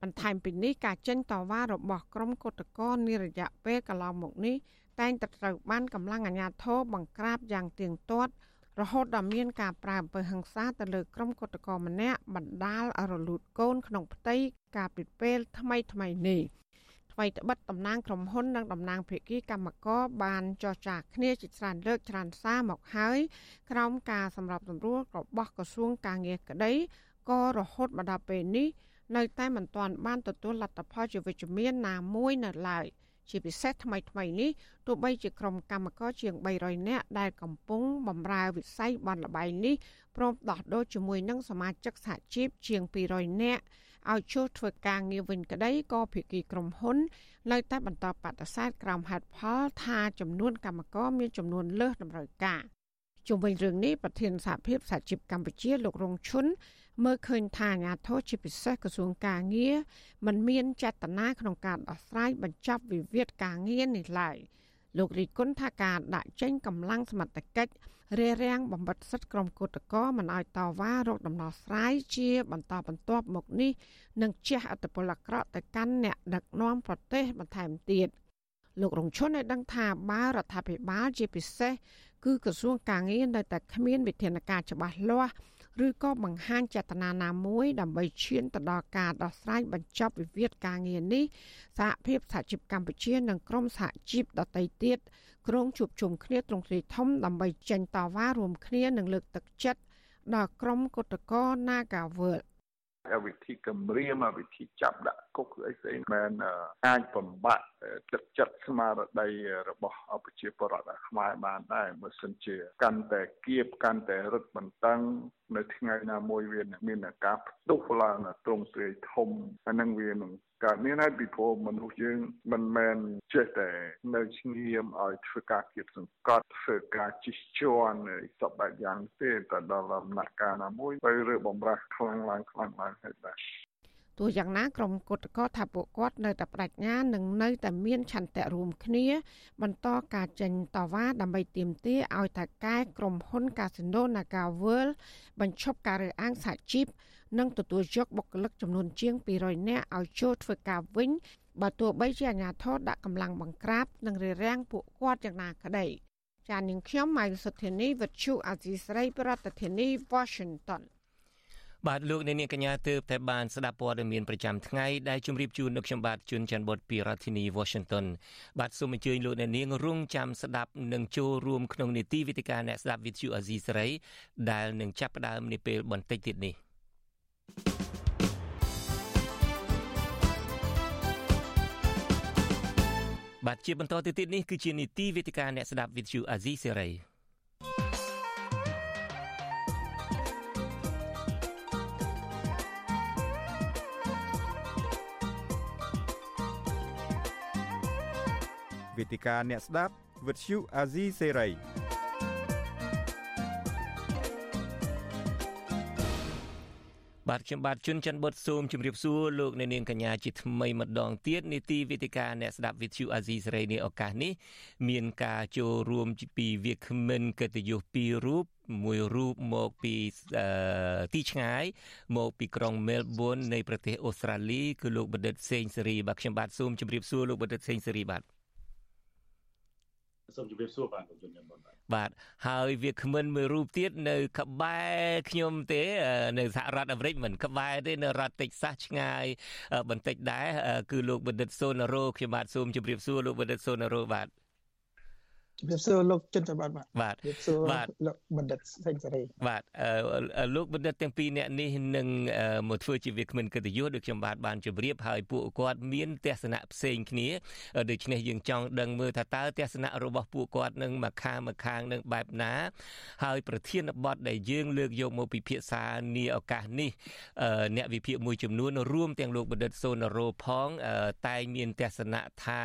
បន្ថែមពីនេះការចេញតវ៉ារបស់ក្រុមគឧតកោនារយៈពេលកន្លងមកនេះតែងតែត្រូវបានកម្លាំងអាជ្ញាធរបង្ក្រាបយ៉ាងទៀងទាត់រហូតដល់មានការប្រើអំពើហិង្សាទៅលើក្រុមគឧតកោម្នាក់បណ្ដាលឲ្យរលូតកូនក្នុងផ្ទៃកាលពីពេលថ្មីថ្មីនេះ ថ្មីត្បិតតំណាងក្រុមហ៊ុននិងតំណាងភាគីកម្មករបានចរចាគ្នាជាច្រើនលើកច្រើនសារមកហើយក្រោមការសម្របសម្រួលរបស់ក្រសួងការងារក្តីក៏រហូតមកដល់ពេលនេះនៅតែមិនទាន់បានទទួលលទ្ធផលជាវិជ្ជមានណាមួយនៅឡើយជាពិសេសថ្មីថ្មីនេះទោះបីជាក្រុមកម្មករជាង300នាក់ដែលកំពុងបម្រើវិស័យបនលបែងនេះព្រមដោះដូរជាមួយនឹងសមាជិកសហជីពជាង200នាក់ ឲ្យចូលធ្វើការងារវិញក្តីក៏ភាគីក្រុមហ៊ុននៅតែបន្តបដិសេធក្រោមហេតុផលថាចំនួនកម្មករមានចំនួនលើសតម្រូវការជុំវិញរឿងនេះប្រធានសហភាពសហជីពកម្ពុជាលោករងឈុនមើលឃើញថាអាញាធរជាពិសេសក្រសួងការងារมันមានចេតនាក្នុងការដោះស្រាយបញ្ចប់វិវាទការងារនេះឡើយ លោករីគុណថាការដាក់ចេញកម្លាំងសមត្ថកិច្ចរារាំងបំបត្តិសិទ្ធិក្រុមគឧតកោមិនឲ្យតវ៉ារកដំណោះស្រាយជា បន្តបន្ទាប់មកនេះនឹងជះឥទ្ធិពលអាក្រក់ទៅកាន់អ្នកដឹកនាំប្រទេសបន្ថែមទៀតលោករងឈុនឲ្យដឹងថាបើរដ្ឋាភិបាលជាពិសេសគឺក្រសួងការងារនៅតែគ្មានវិធានការច្បាស់លាស់ ឬក៏បង្ហាញចេតនាណាមួយដើម្បីឈានទៅដល់ការដោះស្រាយបញ្ចប់វិវាទការងារនេះសហភាពសហជីពកម្ពុជា និងក្រមសហជីពដទៃទៀតក្រុងជួបជុំគ្នាត្រង់ទ្រីធំដើម្បីចេញតវ៉ារួមគ្នានឹងលើកទឹកចិត្តដល់ក្រុមគឧតកោ Nagawal វិធីគម្រាមវិធីចាប់ដាក់គុកអីផ្សេងមែនអាចបំបត្តិទឹកចិត្តស្មារតីរបស់ប្រជាពលរដ្ឋខ្មែរបានដែរបើសិនជាកាន់តែគៀបកាន់តែរឹតបន្តឹងនៅថ្ងៃណាមួយវាមានការផ្ទុះឡើងត្រង់ទ្រាយធំអានឹងវានឹងកើតមានហើយពីព្រោះមនុស្សយើងមិនមែនចេះតែនៅស្ងៀមឲ្យធ្វើការគៀបសង្កត់ធ្វើការជិះជាន់សពបែបយ៉ាងទេតែដល់ដំណាក់កាលណាមួយទៅរើបំរាស់ខ្លាំងឡើងខ្លាំងឡើងហើយបាទទោះយ៉ាងណាក្រុមគឧតកោថាពួកគាត់នៅតែបដិញ្ញានឹងនៅតែមានឆន្ទៈរួមគ្នា បន្តការចេញតវ៉ាដើម្បីទាមទារឲ្យថៅកែក្រុមហ៊ុន Casino Naga World បញ្ឈប់ការរើសអើងសហជីព និងទទួលយកបុគ្គលិកចំនួនជាង200នាក់ឲ្យចូលធ្វើការវិញបើទោះបីជាអាជ្ញាធរដាក់កម្លាំងបង្ក្រាបនិងរារាំងពួកគាត់យ៉ាងណាក្តីចាននាងខ្ញុំម៉ៃសុធានីវិទ្យុអាស៊ីស្រី ប្រធានាធិបតី Washington បាទលោកអ្នកនាងកញ្ញាទើបតែបានស្ដាប់ព័ត៌មានប្រចាំថ្ងៃដែលជម្រាបជូននៅខ្ញុំបាទជួនច័ន្ទបុតពីរដ្ឋធានី Washington បាទសូមអញ្ជើញលោកអ្នកនាងរងចាំស្ដាប់និងចូលរួមក្នុងនីតិវិទ្យាអ្នកស្ដាប់វិទ្យុអាស៊ីសេរីដែលនឹងចាប់ផ្ដើមនាពេលបន្តិចទៀតនេះ បាទជាបន្តទៅទៀតនេះគឺជានីតិវិទ្យាអ្នកស្ដាប់វិទ្យុអាស៊ីសេរីវេទិកាអ្នកស្ដាប់វិទ្យុ បាទខ្ញុំបាទជួនច័ន្ទបុតសូមជម្រាបសួរលោកអ្នកនាងកញ្ញាជាថ្មីម្ដងទៀតនីតិវេទិកាអ្នកស្ដាប់វិទ្យុអាស៊ីសេរីនេះឱកាសនេះមានការចូលរួមពីវាគ្មិនកិត្តិយសពីររូបមួយរូបមកពីទីឆ្ងាយមកពីក្រុងមែលប៊ននៃប្រទេសអូស្ត្រាលីគឺលោកបណ្ឌិតសេងសេរីបាទខ្ញុំបាទសូមជម្រាបសួរលោកបណ្ឌិតសេងសេរីបាទ សូមជម្រាបសួរបាទលោកជនញ៉ាំបាទបាទហើយវាគ្មិនមួយរូបទៀតនៅក្បែរខ្ញុំទេ នៅសហរដ្ឋអាមេរិកមិនក្បែរទេនៅរដ្ឋតិចសាសឆ្ងាយបន្តិចដែរគឺលោកបណ្ឌិតសូណារ៉ូខ្ញុំបាទសូមជម្រាបសួរលោកបណ្ឌិតសូណារ៉ូបាទ ជំរាបសួរលោកចិនច័ន្ទបាទបាទជំរាបសួរលោកបណ្ឌិតសេងសេរីបាទលោកបណ្ឌិតទាំងពីរអ្នកនេះនឹងមកធ្វើជាវាគ្មិនកិត្តិយសដូចខ្ញុំបាទបានជម្រាបហើយពួកគាត់មានទស្សនៈផ្សេងគ្នាដូច្នេះយើងចង់ដឹងមើលថាតើទស្សនៈរបស់ពួកគាត់នឹងមកខាងមកខាងនឹងបែបណា ហើយប្រធានបទដែលយើងលើកយកមកពិភាក្សានាឱកាសនេះអ្នកវិភាគមួយចំនួនរួមទាំងលោកបណ្ឌិតសូណារ៉ូផងតែងមានទស្សនៈថា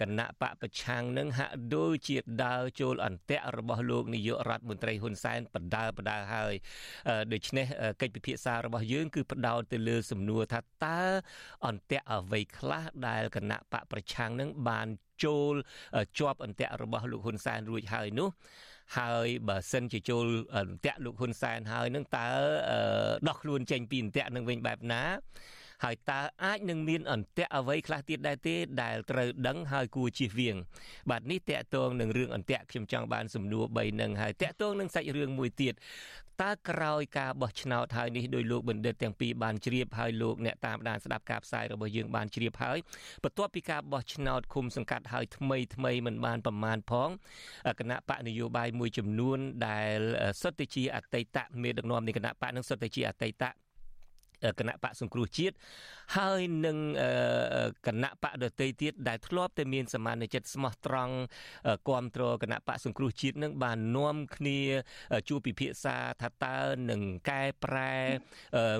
គណៈបកប្រឆាំងនឹងហាក់ដូចជាដើរចូលអន្ទាក់របស់លោកនាយករដ្ឋមន្ត្រីហ៊ុនសែនបដាបដាហើយដូច្នេះកិច្ចពិភាក្សារបស់យើងគឺផ្ដោតទៅលើសំណួរថាតើអន្ទាក់អ្វីខ្លះដែលគណៈបកប្រឆាំងនឹងបានចូលជាប់អន្ទាក់របស់លោកហ៊ុនសែនរួចហើយនោះហើយបើសិនជាចូលអន្ទាក់លោកហ៊ុនសែនហើយនឹងតើដោះខ្លួនចេញពីអន្ទាក់នឹងវិញបែបណា ហើយតើអាចនឹងមានអន្ទាក់អ្វីខ្លះទៀតដែរទេដែលត្រូវដឹងហើយគួរជៀសវាង បាទនេះតកតងនឹងរឿងអន្ទាក់ខ្ញុំចង់បានសំណួរ3នឹងហើយតកតងនឹងសាច់រឿងមួយទៀតតើក្រោយការបោះឆ្នោតហើយនេះដោយលោកបណ្ឌិតទាំងពីរបានជ្រាបហើយលោកអ្នកតាមដានស្ដាប់ការផ្សាយរបស់យើងបានជ្រាបហើយបន្ទាប់ពីការបោះឆ្នោតឃុំសង្កាត់ហើយថ្មីថ្មីមិនបានប្រមាណផងគណៈបកនយោបាយមួយចំនួនដែលសុទ្ធតែជាអតីតមេដឹកនាំនៃគណៈបកនឹងសុទ្ធតែជាអតីត គណៈបកសង្គ្រោះជាតិ ហើយនឹងគណៈបកដតីទៀតដែលធ្លាប់តែមានសមានចិត្តស្មោះត្រង់គ្រប់គ្រងគណៈបកសង្គ្រោះជាតិនឹងបាននាំគ្នាជួបពិភាក្សាថាតើនឹងកែប្រែ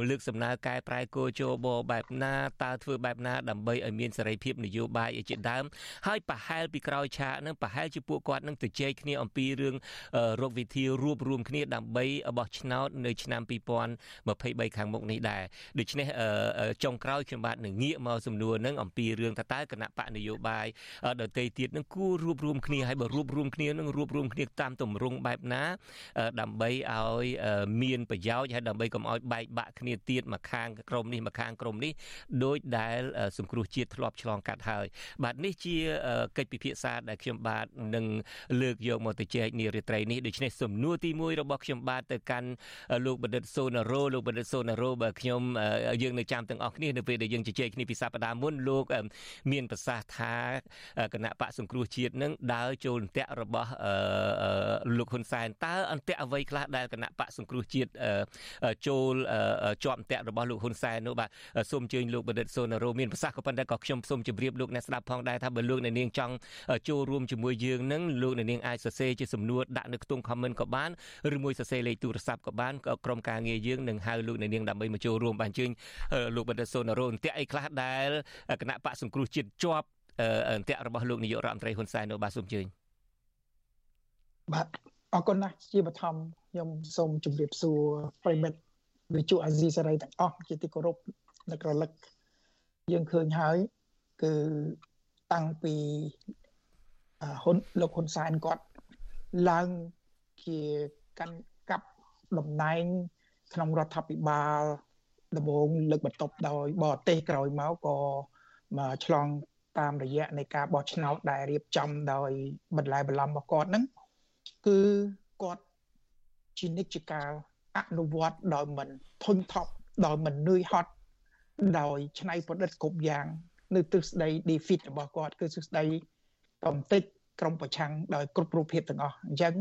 លើកសំណើកែប្រែគោជបបែបណាតើធ្វើបែបណាដើម្បីឲ្យមានសេរីភាពនយោបាយជាដើមហើយប្រហែលពីក្រោយឆាកនឹងប្រហែលជាពួកគាត់នឹងទៅជែកគ្នាអំពីរឿងរកវិធីរួបរวมគ្នាដើម្បីបោះឆ្នោតនៅឆ្នាំ2023ខាងមុខនេះដែរដូច្នេះចុងក្រោយខ្ញុំបាទនឹងងាកមកសំណួរនឹងអំពីរឿងថាតើគណៈបកនយោបាយដទៃទៀតនឹងគួររួបរวมគ្នាហើយបើរួបរวมគ្នានឹងរួបរวมគ្នាតាមទម្រង់បែបណាដើម្បីឲ្យមានប្រយោជន៍ហើយដើម្បីកុំឲ្យបែកបាក់គ្នាទៀតមកខាងក្រុមនេះមកខាងក្រុមនេះដោយដែលសង្គ្រោះជាតិធ្លាប់ឆ្លងកាត់ហើយ បាទនេះជាកិច្ចពិភាក្សាដែលខ្ញុំបាទនឹងលើកយកមកទៅចែកនារាត្រីនេះដូច្នេះសំណួរទី1របស់ខ្ញុំបាទទៅកាន់លោកបណ្ឌិតសូណារ៉ូលោកបណ្ឌិតសូណារ៉ូបើខ្ញុំ ខ្ញុំយើងនៅចាំទាំងអស់គ្នានៅ ពេលដែលយើងជជែកគ្នាពីសប្តាហ៍មុនលោកមានប្រសាសន៍ថាគណៈបកសង្គ្រោះជាតិនឹងដើរចូលអន្ទាក់របស់លោកហ៊ុនសែនតើអន្ទាក់អ្វីខ្លះដែលគណៈបកសង្គ្រោះជាតិចូលជាប់អន្ទាក់របស់លោកហ៊ុនសែននោះបាទសូមអញ្ជើញលោកបណ្ឌិតសូណារ៉ូមានប្រសាសន៍ក៏ប៉ុន្តែក៏ខ្ញុំសូមជម្រាបលោកអ្នកស្ដាប់ផងដែរថាបើលោកអ្នកនាងចង់ចូលរួមជាមួយយើងនឹងលោកអ្នកនាងអាចសរសេរជាសំណួរដាក់នៅក្នុង comment ក៏បានឬមួយសរសេរលេខទូរស័ព្ទក៏បានក៏ក្រុមការងារយើងនឹងហៅលោកអ្នកនាងដើម្បីមកចូលរួមបានអញ្ជើញលោកបណ្ឌិតសូណារ៉ូអន្ទាក់អីខ្លះដែលគណៈបកសង្គ្រោះជាតិជាប់អន្ទាក់របស់លោកនាយករដ្ឋមន្ត្រីហ៊ុនសែននោះបាទសូមអញ្ជើញបាទអរគុណណាស់ជាបឋមខ្ញុំសូមជម្រាបសួរប្រិមិត្តវិទ្យុអាស៊ីសេរីទាំងអស់ជាទីគោរពនឹករលឹកយើងឃើញហើយគឺតាំងពីហ៊ុនលោកហ៊ុនសែនគាត់ឡើងជាកាន់កាប់តំណែងក្នុងរដ្ឋាភិបាល ដំបូងលើកបន្ទប់ដោយបរទេសក្រោយមកក៏មកឆ្លងតាមរយៈនៃការបោះឆ្នោតដែលរៀបចំដោយបន្លែបន្លំរបស់គាត់ហ្នឹងគឺគាត់ជានិច្ចកាលអនុវត្តដោយមិនធុញថប់ដោយមិននឿយហត់ដោយច្នៃប្រឌិតគ្រប់យ៉ាង នៅទិសដី defeat របស់គាត់គឺទិសដីកំតិចក្រុមប្រឆាំងដោយគ្រប់រូបភាពទាំងអស់អញ្ចឹង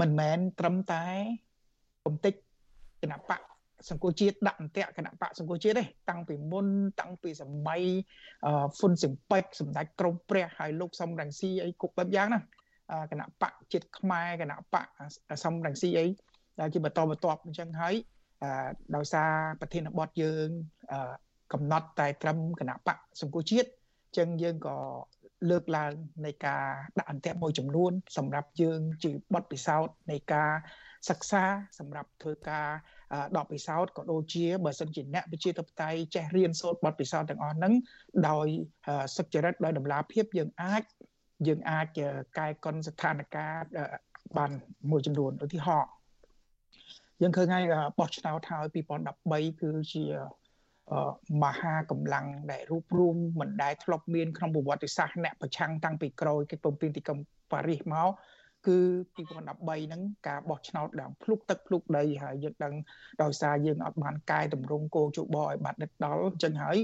មិនមែនត្រឹមតែកំតិចគណៈបក សង្គមជាតិដាក់អន្ទាក់គណៈបកសង្គមជាតិទេតាំងពីមុនតាំងពីសម័យហ្វុនស៊ីមពេចសម្ដេចក្រមព្រះហើយលោកសំរងស៊ីអីគ្រប់បែបយ៉ាងណាគណៈបកជាតិខ្មែរគណៈបកសំរងស៊ីអីដែលជាបន្តបន្ទាប់អញ្ចឹងហើយដោយសារប្រធានបទយើងកំណត់តែត្រឹមគណៈបកសង្គមជាតិអញ្ចឹងយើងក៏លើកឡើងនៃការដាក់អន្ទាក់មួយចំនួន សម្រាប់យើងជាបទពិសោធន៍នៃការ សិក្សាសម្រាប់ធ្វើការដកពិសោធន៍ក៏ដូចជាបើសិនជាអ្នកវិជាធិបតេយ្យចេះរៀនសូត្របទពិសោធន៍ទាំងអស់ហ្នឹងដោយសុចរិតដោយតម្លាភាពយើងអាចយើងអាចកែកុនស្ថានភាពបានមួយចំនួនឧទាហរណ៍យើងឃើញហើយបោះឆ្នោតហើយ2013គឺជាមហាកម្លាំងដែលរួបរวมមិនដែលធ្លាប់មានក្នុងប្រវត្តិសាស្ត្រអ្នកប្រឆាំងតាំងពីក្រោយកិច្ចព្រមព្រៀងទីក្រុងប៉ារីសមក គឺ2013ហ្នឹងការបោះឆ្នោតដើមភ្លុកទឹកភ្លុកដីហើយយើងដឹងដោយសារយើងអត់បានកែតម្រង់គោលជបឲ្យបាត់ដិតដល់អញ្ចឹងហើយ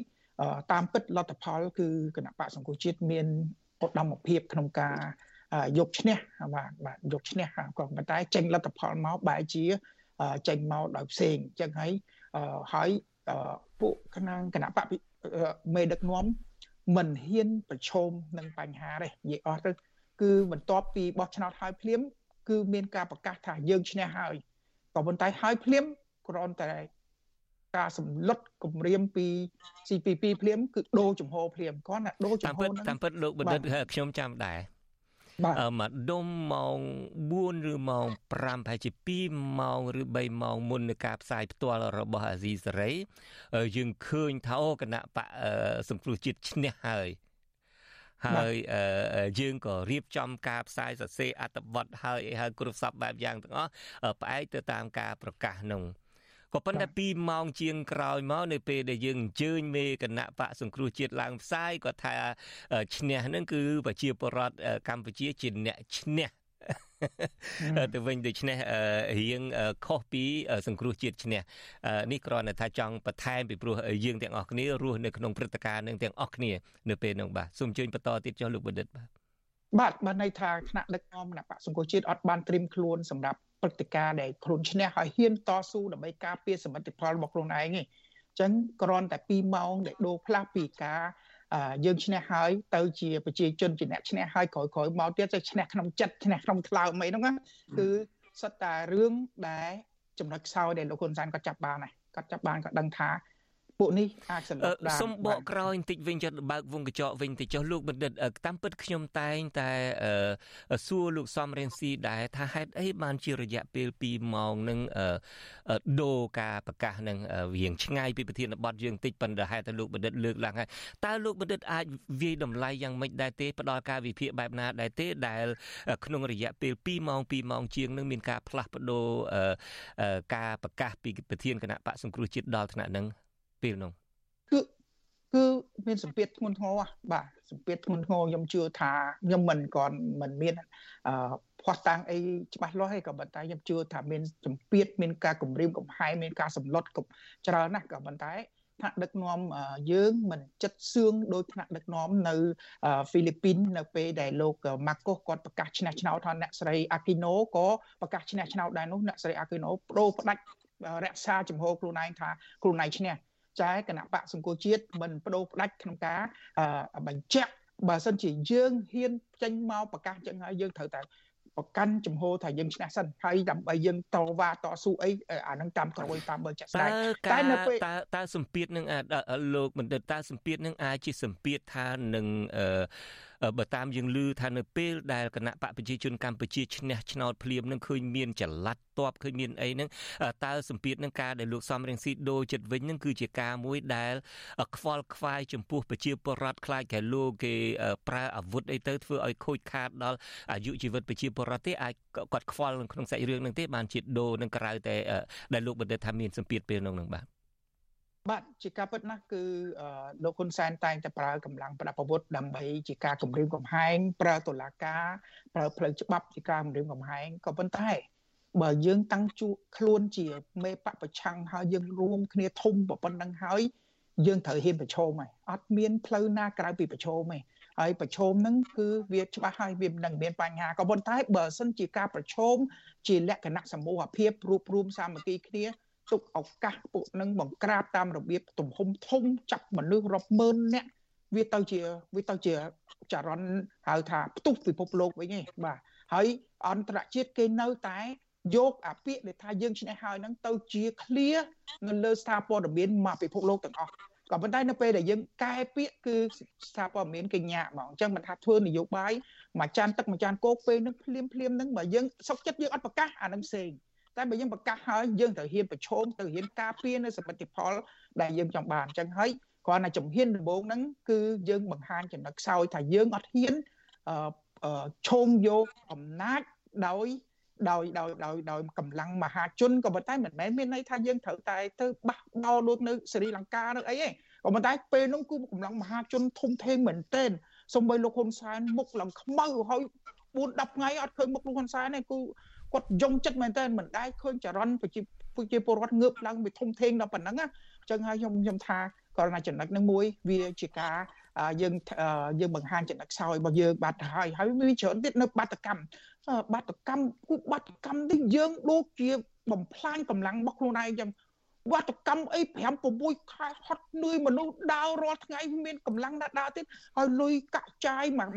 តាមពិតលទ្ធផល គឺគណៈបកសង្គមជាតិមានឧត្តមភាពក្នុងការយកឈ្នះបាទបាទយកឈ្នះក៏ប៉ុន្តែចេញលទ្ធផលមកបែរជាចេញមកដោយផ្សេងអញ្ចឹងហើយហើយពួកខាងគណៈបកមេដឹកនាំមិនហ៊ានប្រឈមនឹងបញ្ហាទេនិយាយអស់ទៅ គឺបន្ទាប់ពីបោះឆ្នោតហើយភ្លាម គឺមានការប្រកាសថាយើងឈ្នះហើយក៏ប៉ុន្តែហើយភ្លាមគ្រាន់តែការសម្លុតគម្រាមពី CPP ភ្លាមគឺដូរចំហភ្លាមគាត់ណាដូរចំហហ្នឹងតាមពិតលោកបណ្ឌិតខ្ញុំចាំដែរបាទមកដុំម៉ោង4ឬម៉ោង5ប្រហែលជា2ម៉ោងឬ3ម៉ោងមុននៃការផ្សាយផ្ទាល់របស់អាស៊ីសេរីយើងឃើញថាអូគណៈបកសង្គ្រោះជាតិឈ្នះហើយ ហើយយើងក៏រៀបចំការផ្សាយសរសេរអត្ថបទហើយអីហើយគ្រប់សពបែបយ៉ាងទាំងអស់ផ្អែកទៅតាមការប្រកាសនោះក៏ប៉ុន្តែ2ម៉ោងជាងក្រោយមកនៅពេលដែលយើងអញ្ជើញមេគណៈបកសង្គ្រោះជាតិឡើងផ្សាយគាត់ថាឈ្នះនឹងគឺប្រជាពលរដ្ឋកម្ពុជាជាអ្នកឈ្នះ ទៅវិញដូច្នេះរៀងខុសពី សង្គ្រោះជាតិឈ្នះនេះគ្រាន់តែថាចង់បន្ថែមពីព្រោះយើងទាំងអស់គ្នារស់នៅក្នុងព្រឹត្តិការណ៍នឹងទាំងអស់គ្នានៅពេលនោះបាទសូមអញ្ជើញបន្តទៀតចុះលោកបណ្ឌិតបាទបាទបានន័យថាថ្នាក់ដឹកនាំគណៈបកសង្គមជាតិអត់បានត្រៀមខ្លួនសម្រាប់ព្រឹត្តិការណ៍ដែលខ្លួនឈ្នះហើយហ៊ានតស៊ូដើម្បីការពារសមិទ្ធផលរបស់ខ្លួនឯងទេអញ្ចឹងគ្រាន់តែ2ម៉ោងដែលដូរផ្លាស់ពីការ យើងឈ្នះហើយទៅជាប្រជាជនជាអ្នកឈ្នះហើយក្រោយក្រោយមកទៀតទៅឈ្នះក្នុងចិត្តឈ្នះក្នុងថ្លើមអីហ្នឹងគឺសិតតែរឿងដែលចំណុចខ្សោយដែលលោកហ៊ុនសែនគាត់ចាប់បានហើយគាត់ចាប់បានគាត់ដឹងថា ពួកនេះអាចសម្រាប់បានសុំបកក្រោយបន្តិចវិញចុះបើកវងកញ្ចក់វិញទៅចុះលោកបណ្ឌិតតាមពិតខ្ញុំតែងតែសួរលោកសំរៀនស៊ីដែរថាហេតុអីបានជារយៈពេល2ម៉ោងនឹងដូរការប្រកាសនឹងរៀងឆ្ងាយពីប្រធានបទយើងតិចប៉ុន្តែហេតុតែលោកបណ្ឌិតលើកឡើងហើយតើលោកបណ្ឌិតអាចវាយតម្លៃយ៉ាងម៉េចដែរទេផ្ដល់ការវិភាគបែបណាដែរទេដែល ក្នុងរយៈពេល2ម៉ោង2ម៉ោងជាងនឹងមានការផ្លាស់ប្ដូរការប្រកាសពីប្រធានគណៈបកសង្គ្រោះជាតិដល់ថ្នាក់នឹង ពេលនោះគឺគឺគឺមានសម្ពាធធ្ងន់ធ្ងរបាទសម្ពាធធ្ងន់ធ្ងរខ្ញុំជឿថាខ្ញុំមិន còn មិនមានអឺផ្ោះតាំងអីច្បាស់លាស់ទេក៏ប៉ុន្តែខ្ញុំជឿថាមានសម្ពាធមានការគម្រាមកំហែងមានការសម្លុតច្រើនណាស់ក៏ប៉ុន្តែថ្នាក់ដឹកនាំយើងមិនចិត្តសឿងដោយថ្នាក់ដឹកនាំនៅហ្វីលីពីននៅពេលដែលលោកម៉ាកូសគាត់ប្រកាសឈ្នះឆ្នោតថាអ្នកស្រីអាគីណូក៏ប្រកាសឈ្នះឆ្នោតដែរនោះអ្នកស្រីអាគីណូបដូរផ្ដាច់រក្សាចំហខ្លួនឯងថាខ្លួនឯងឈ្នះ ចែគណៈបកសង្គមជាតិមិនបដូរផ្ដាច់ក្នុងការបញ្ជាក់បើសិនជាយើងហ៊ានចេញមកប្រកាសចឹងហើយយើងត្រូវតែប្រកាន់ចំហថាយើងឈ្នះសិនហើយដើម្បីយើងតវ៉ាតស៊ូអីអានឹងតាមក្រោយតាមមើលចាក់ស្ដែងតែនៅពេលតើតើសម្ពាធនឹងលោកបណ្ឌិតតើសម្ពាធនឹងអាចជាសម្ពាធថានឹងអឺ បើតាមយើងឮថានៅពេលដែលគណៈបកប្រជាជនកម្ពុជាឈ្នះឆ្នោតភ្លាមនឹងឃើញមានចល័តតបឃើញមានអីហ្នឹងតើសម្ពាធនឹងការដែលលោកសំរងស៊ីដូរចិត្តវិញនឹងគឺជាការមួយដែល ខ្វល់ខ្វាយចំពោះប្រជាពលរដ្ឋខ្លាចកែលោកគេប្រើអាវុធអីទៅធ្វើឲ្យខូចខាតដល់អាយុជីវិតប្រជាពលរដ្ឋទេអាចគាត់ខ្វល់ក្នុងសាច់រឿងហ្នឹងទេបានជាដូរនឹងក្រៅតែដែលលោកបណ្ឌិតថាមានសម្ពាធពេលនោះនឹងបាទ បាទជាការពិតណាស់គឺលោកហ៊ុនសែនតែងតែប្រើកម្លាំងប្រដាប់អាវុធដើម្បីជាការគម្រាមកំហែងប្រើតុលាការប្រើផ្លូវច្បាប់ជាការគម្រាមកំហែងក៏ប៉ុន្តែបើយើងតាំងជួខ្លួនជាមេបពប្រឆាំងហើយយើងរួមគ្នាធំប៉ុណ្ណឹងហើយយើងត្រូវហ៊ានប្រឈមហើយអត់មានផ្លូវណាក្រៅពីប្រឈមទេហើយប្រឈមហ្នឹងគឺវាច្បាស់ហើយវាមិនមានបញ្ហាក៏ប៉ុន្តែបើសិនជាការប្រឈមជាលក្ខណៈសមូហភាពរួបរวมសាមគ្គីគ្នា ទុកឱកាសពួកនឹងបង្ក្រាបតាមរបៀបទំហំធំចាប់មនុស្សរាប់ម៉ឺននាក់វាទៅជាវាទៅជាចរន្តហៅថាផ្ទុះពិភពលោកវិញឯងបាទហើយអន្តរជាតិគេនៅតែយកអាពាក្យដែលថាយើងឈ្នះហើយហ្នឹងទៅជា clear នៅលើស្ថាបព័ត៌មានមកពិភពលោកទាំងអស់ក៏ប៉ុន្តែនៅពេលដែលយើងកែពាក្យគឺស្ថាបព័ត៌មានកញ្ញាហ្មងអញ្ចឹងមិនថាធ្វើនយោបាយមួយចានទឹកមួយចានគោកពេលហ្នឹងភ្លាមភ្លាមហ្នឹងបើយើងសុកចិត្តយើងអត់ប្រកាសអាហ្នឹងផ្សេង តែបើយើងប្រកាសហើយយើងត្រូវហ៊ានប្រឈមត្រូវហ៊ានការពារនៅសមិទ្ធផលដែលយើងចង់បានអញ្ចឹងហើយគ្រាន់តែជំហានដំបូងហ្នឹងគឺយើងបង្ហាញចំណុចខ្សោយថាយើងអត់ហ៊ានអឺឈោងយកអំណាចដោយដោយដោយដោយដោយកម្លាំងមហាជនក៏ប៉ុន្តែមិនមែនមានន័យថាយើងត្រូវតែទៅបះបោដូចនៅសេរីលង្កានៅអីទេក៏ប៉ុន្តែពេលនោះគឺកម្លាំងមហាជនធំធេងមែនទែនសំបីលោកហ៊ុនសែនមុខឡើងខ្មៅហើយ4 10ថ្ងៃអត់ឃើញមុខលោកហ៊ុនសែនទេគឺ គាត់យំចិត្តមែនតើមិនដែលឃើញចរន្តប្រជាប្រជាពលរដ្ឋងើបឡើងវាធំធេងដល់ប៉ុណ្ណឹងអញ្ចឹងហើយខ្ញុំខ្ញុំថាករណីចំណុចនឹងមួយវាជាការយើងយើងបង្ហាញចំណុចខ្សោយរបស់យើងបាត់ទៅហើយហើយមានច្រើនទៀតនៅបាតកម្មបាតកម្មគូបាតកម្មនេះយើងដូចជាបំផ្លាញកម្លាំងរបស់ខ្លួនឯងចឹងវត្តកម្មអី5 6ខែហត់នឿយមនុស្សដើររាល់ថ្ងៃមានកម្លាំងណាស់ដើរទៀតហើយលុយកាក់ចាយមក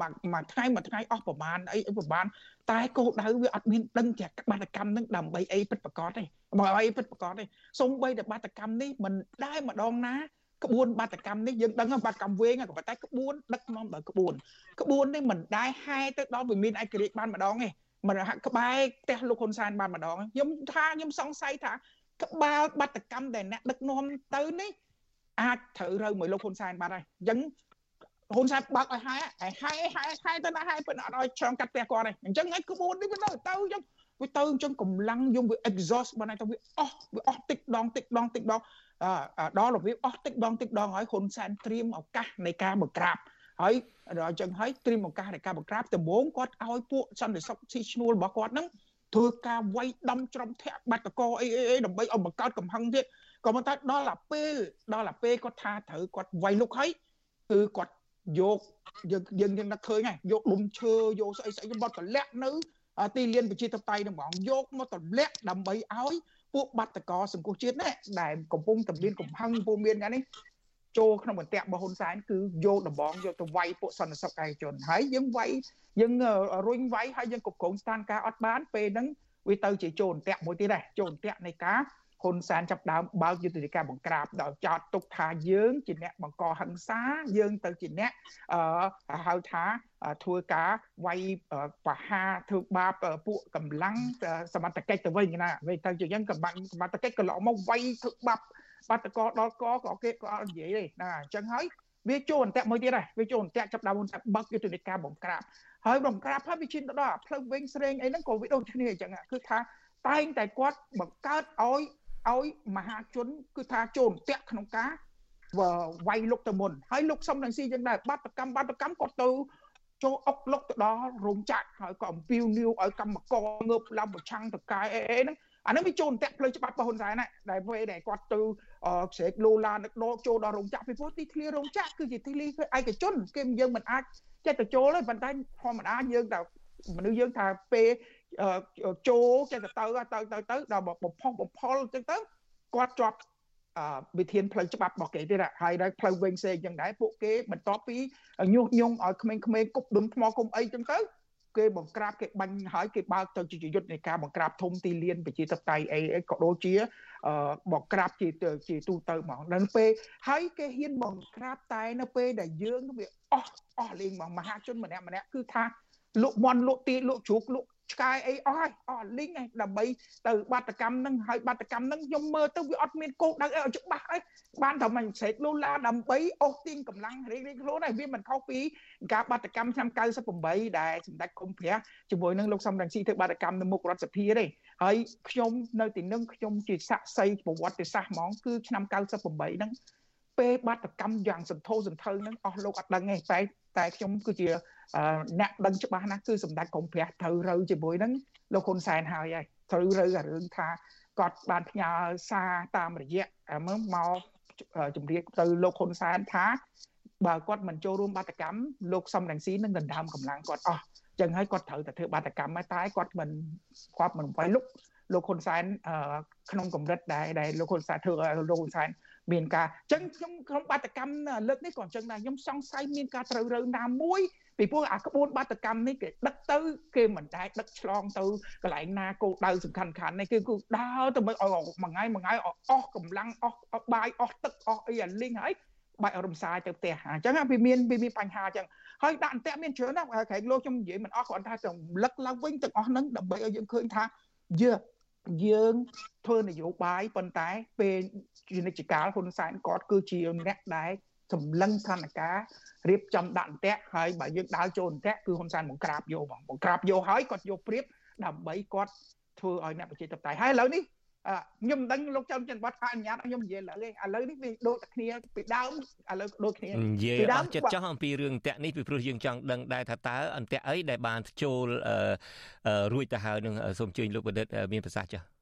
មកមកមួយមួយថ្ងៃមួយថ្ងៃអស់ប្រមាណអីប្រមាណតែគោលដៅវាអត់មានដឹងជាបាតកម្មនឹងដើម្បីអីពិតប្រកបទេមកអីពិតប្រកបទេសូម្បីតែបាតកម្មនេះមិនដែលម្ដងណាក្បួនបាតកម្មនេះយើងដឹងបាតកម្មវែងក៏ប៉ុន្តែក្បួនដឹកនាំដោយក្បួនក្បួននេះមិនដែលហែទៅដល់វិមានឯករាជ្យបានម្ដងទេមិនហាក់ក្បែរផ្ទះលោកហ៊ុនសែនបានម្ដងខ្ញុំថាខ្ញុំសង្ស័យថាក្បាលបាតកម្មដែលអ្នកដឹកនាំទៅនេះអាចត្រូវរើមួយលោកហ៊ុនសែនបានហើយអញ្ចឹង ហ៊ុនសែនបើកឲ្យហាយហាយហាយហាយទៅណាហាយពេលអត់ឲ្យឆ្លងកាត់ផ្ទះគាត់ទេអញ្ចឹងឯងក្បួននេះវានៅទៅអញ្ចឹងវាទៅអញ្ចឹងកម្លាំងយំវា exhaust បានទៅវាអស់វាអស់តិចដងតិចដងតិចដងដល់របៀបអស់តិចដងតិចដងហើយហ៊ុនសែនត្រៀមឱកាសនៃការបង្ក្រាបហើយដល់អញ្ចឹងហើយត្រៀមឱកាសនៃការបង្ក្រាបដំបូងគាត់ឲ្យពួកសន្តិសុខស៊ីឈ្នួលរបស់គាត់ហ្នឹងធ្វើការវាយដំច្រំធាក់បាត់តកអីអីដើម្បីឲ្យបង្កើតកំហឹងទៀតក៏ប៉ុន្តែដល់តែពេលដល់តែពេលគាត់ថាត្រូវគាត់វាយលុកហើយគឺគាត់ យកយើងយើងយើងនឹកឃើញហើយយកដុំឈើយកស្អីស្អីមកតម្លាក់នៅទីលានប្រជាធិបតេយ្យហ្នឹងហ្មងយកមកតម្លាក់ដើម្បីឲ្យពួកបាតកោសង្គមជាតិនេះដែលកំពុងតែមានកំហឹងពុំមានយ៉ាងនេះចូលក្នុងបន្ទាក់របស់ហ៊ុនសែនគឺយកដំបងយកទៅវាយពួកសន្តិសុខឯកជនហើយយើងវាយយើងរុញវាយហើយយើងគ្រប់គ្រងស្ថានភាពអត់បានពេលហ្នឹងវាទៅជាចូលបន្ទាក់មួយទៀតដែរចូលបន្ទាក់នៃការ ហ៊ុនសែនចាប់ដើមបើកយុទ្ធនាការបង្ក្រាបដោយចោតទុកថាយើងជាអ្នកបង្កហិង្សាយើងទៅជាអ្នកអឺហៅថាធ្វើការវាយបហាធ្វើបាបពួកកម្លាំងសមត្ថកិច្ចទៅវិញណាវិញទៅជាយ៉ាងកម្លាំងសមត្ថកិច្ចក៏ឡោមកវាយធ្វើបាបបាតកោដល់កក៏គេក៏អត់និយាយទេណាអញ្ចឹងហើយវាចូលអន្ទាក់មួយទៀតដែរវាចូលអន្ទាក់ចាប់ដើមតែបើកយុទ្ធនាការបង្ក្រាបហើយបង្ក្រាបហើយវាឈានទៅដល់ផ្លូវវិញស្រេងអីហ្នឹងក៏វាដូចគ្នាអញ្ចឹងគឺថាតែងតែគាត់បង្កើតឲ្យ ឲ្យមហាជន គឺថាចូលតាក់ក្នុងការវាយលុកទៅមុនហើយលោកសំរងស៊ីយ៉ាងដែរបាតកម្មបាតកម្មគាត់ទៅចូលអុកលុកទៅដល់រោងចក្រហើយក៏អំពាវនាវឲ្យកម្មករងើបឡើងប្រឆាំងតកាយអីអីហ្នឹងអានេះវាចូលតាក់ផ្លូវច្បាប់របស់ហ៊ុនសែនណាដែលពេលដែលគាត់ទៅស្រែកលូឡានឹកដកចូលដល់រោងចក្រពីព្រោះទីធ្លារោងចក្រគឺជាទីធ្លាឯកជនគេយើងមិនអាចចេះទៅចូលទេប៉ុន្តែធម្មតាយើងតែមនុស្សយើងថាពេល ចូលចេះទៅទៅទៅទៅទៅដល់បំផុសបំផុលអញ្ចឹងទៅគាត់ជាប់វិធានផ្លូវច្បាប់របស់គេទៀតហើយដល់ផ្លូវវិញផ្សេងចឹងដែរពួកគេបន្ទាប់ពីញុះញង់ឲ្យក្មេងៗគប់ដុំថ្មគុំអីចឹងទៅគេបង្ក្រាបគេបាញ់ហើយគេបើកទៅជាយុទ្ធនៃការបង្ក្រាបធំទីលានប្រជាធិបតេយ្យអីអីក៏ដូចជាបង្ក្រាបជាជាទូទៅហ្មងដល់ពេលហើយគេហ៊ានបង្ក្រាបតែនៅពេលដែលយើងវាអស់អស់លេងមកមហាជនម្នាក់ម្នាក់គឺថាលក់មន់លក់ទីលក់ជ្រូកលក់ ឆ្កែអីអស់ហើយអស់លីងហើយដើម្បីទៅបាតកម្មនឹងហើយបាតកម្មនឹងខ្ញុំមើលទៅវាអត់មានគោលដៅអីឲ្យច្បាស់ហើយបានតែមិនស្រេកលូឡាដើម្បីអូសទាញកម្លាំងរៀងរៀងខ្លួនហើយវាមិនខុសពីការបាតកម្មឆ្នាំ98ដែលសម្ដេចគុំព្រះជាមួយនឹងលោកសំរងស៊ីធ្វើបាតកម្មនៅមុខរដ្ឋសភាទេហើយខ្ញុំនៅទីនឹងខ្ញុំជាសាក់សីប្រវត្តិសាស្ត្រហ្មងគឺឆ្នាំ98ហ្នឹងពេលបាតកម្មយ៉ាងសន្ធោសន្ធៅហ្នឹងអស់លោកអត់ដឹងទេតែតែខ្ញុំគឺជា អ្នកដឹងច្បាស់ណាស់គឺសម្ដេចកុំព្រះត្រូវរើជាមួយនឹងលោកហ៊ុនសែនហើយហើយត្រូវរើអារឿងថាគាត់បានផ្ញើសារតាមរយៈមើលមកជំរាបទៅលោកហ៊ុនសែនថាបើគាត់មិនចូលរួមបាតកម្មលោកសំរងស៊ីនឹងដណ្ដើមកម្លាំងគាត់អស់ចឹងហើយគាត់ត្រូវតែធ្វើបាតកម្មតែគាត់មិនគាត់មិនវាយលុកលោកហ៊ុនសែនក្នុងកម្រិតដែរដែលលោកហ៊ុនសែនធ្វើឲ្យលោកហ៊ុនសែនមានការអញ្ចឹងខ្ញុំក្នុងបាតកម្មលើកនេះក៏អញ្ចឹងដែរខ្ញុំសង្ស័យមានការត្រូវរើណាមួយ ពីព្រោះអាក្បួនបាតកម្មនេះគេដឹកទៅគេមិនដែរដឹកឆ្លងទៅកន្លែងណាគោលដៅសំខាន់ខាន់នេះគឺគឺដើរទៅមើលឲ្យមួយថ្ងៃមួយថ្ងៃអស់កម្លាំងអស់បាយអស់ទឹកអស់អីអាលីងហើយបាច់រំសាយទៅផ្ទះអញ្ចឹងវាមានវាមានបញ្ហាអញ្ចឹងហើយដាក់អន្ទាក់មានច្រើនណាស់ក្រែងលោកខ្ញុំនិយាយមិនអស់គ្រាន់តែរំលឹកឡើងវិញទាំងអស់ហ្នឹងដើម្បីឲ្យយើងឃើញថាយើយើងធ្វើនយោបាយប៉ុន្តែពេលជានិច្ចកាលហ៊ុនសែនគាត់គឺជាអ្នកដែល សម្លឹងស្ថានភាពរៀបចំដាក់អន្ទាក់ហើយបើយើងដើរចូលអន្ទាក់គឺហ៊ុនសែនបង្ក្រាបយកបងបង្ក្រាបយកហើយគាត់យកព្រៀបដើម្បីគាត់ធ្វើឲ្យអ្នកប្រជាធិបតេយ្យហើយឥឡូវនេះខ្ញុំមិនដឹងលោកចៅចិនបាត់ថាអនុញ្ញាតឲ្យខ្ញុំនិយាយឡើយឥឡូវនេះវាដូចតែគ្នាពីដើមឥឡូវដូចគ្នានិយាយអស់ចិត្តចោះអំពីរឿងអន្ទាក់នេះពីព្រោះយើងចង់ដឹងដែរថាតើអន្ទាក់អីដែលបានចូលរួចទៅហើយនឹងសូមជើញលោកបណ្ឌិតមានប្រសាសន៍ចា៎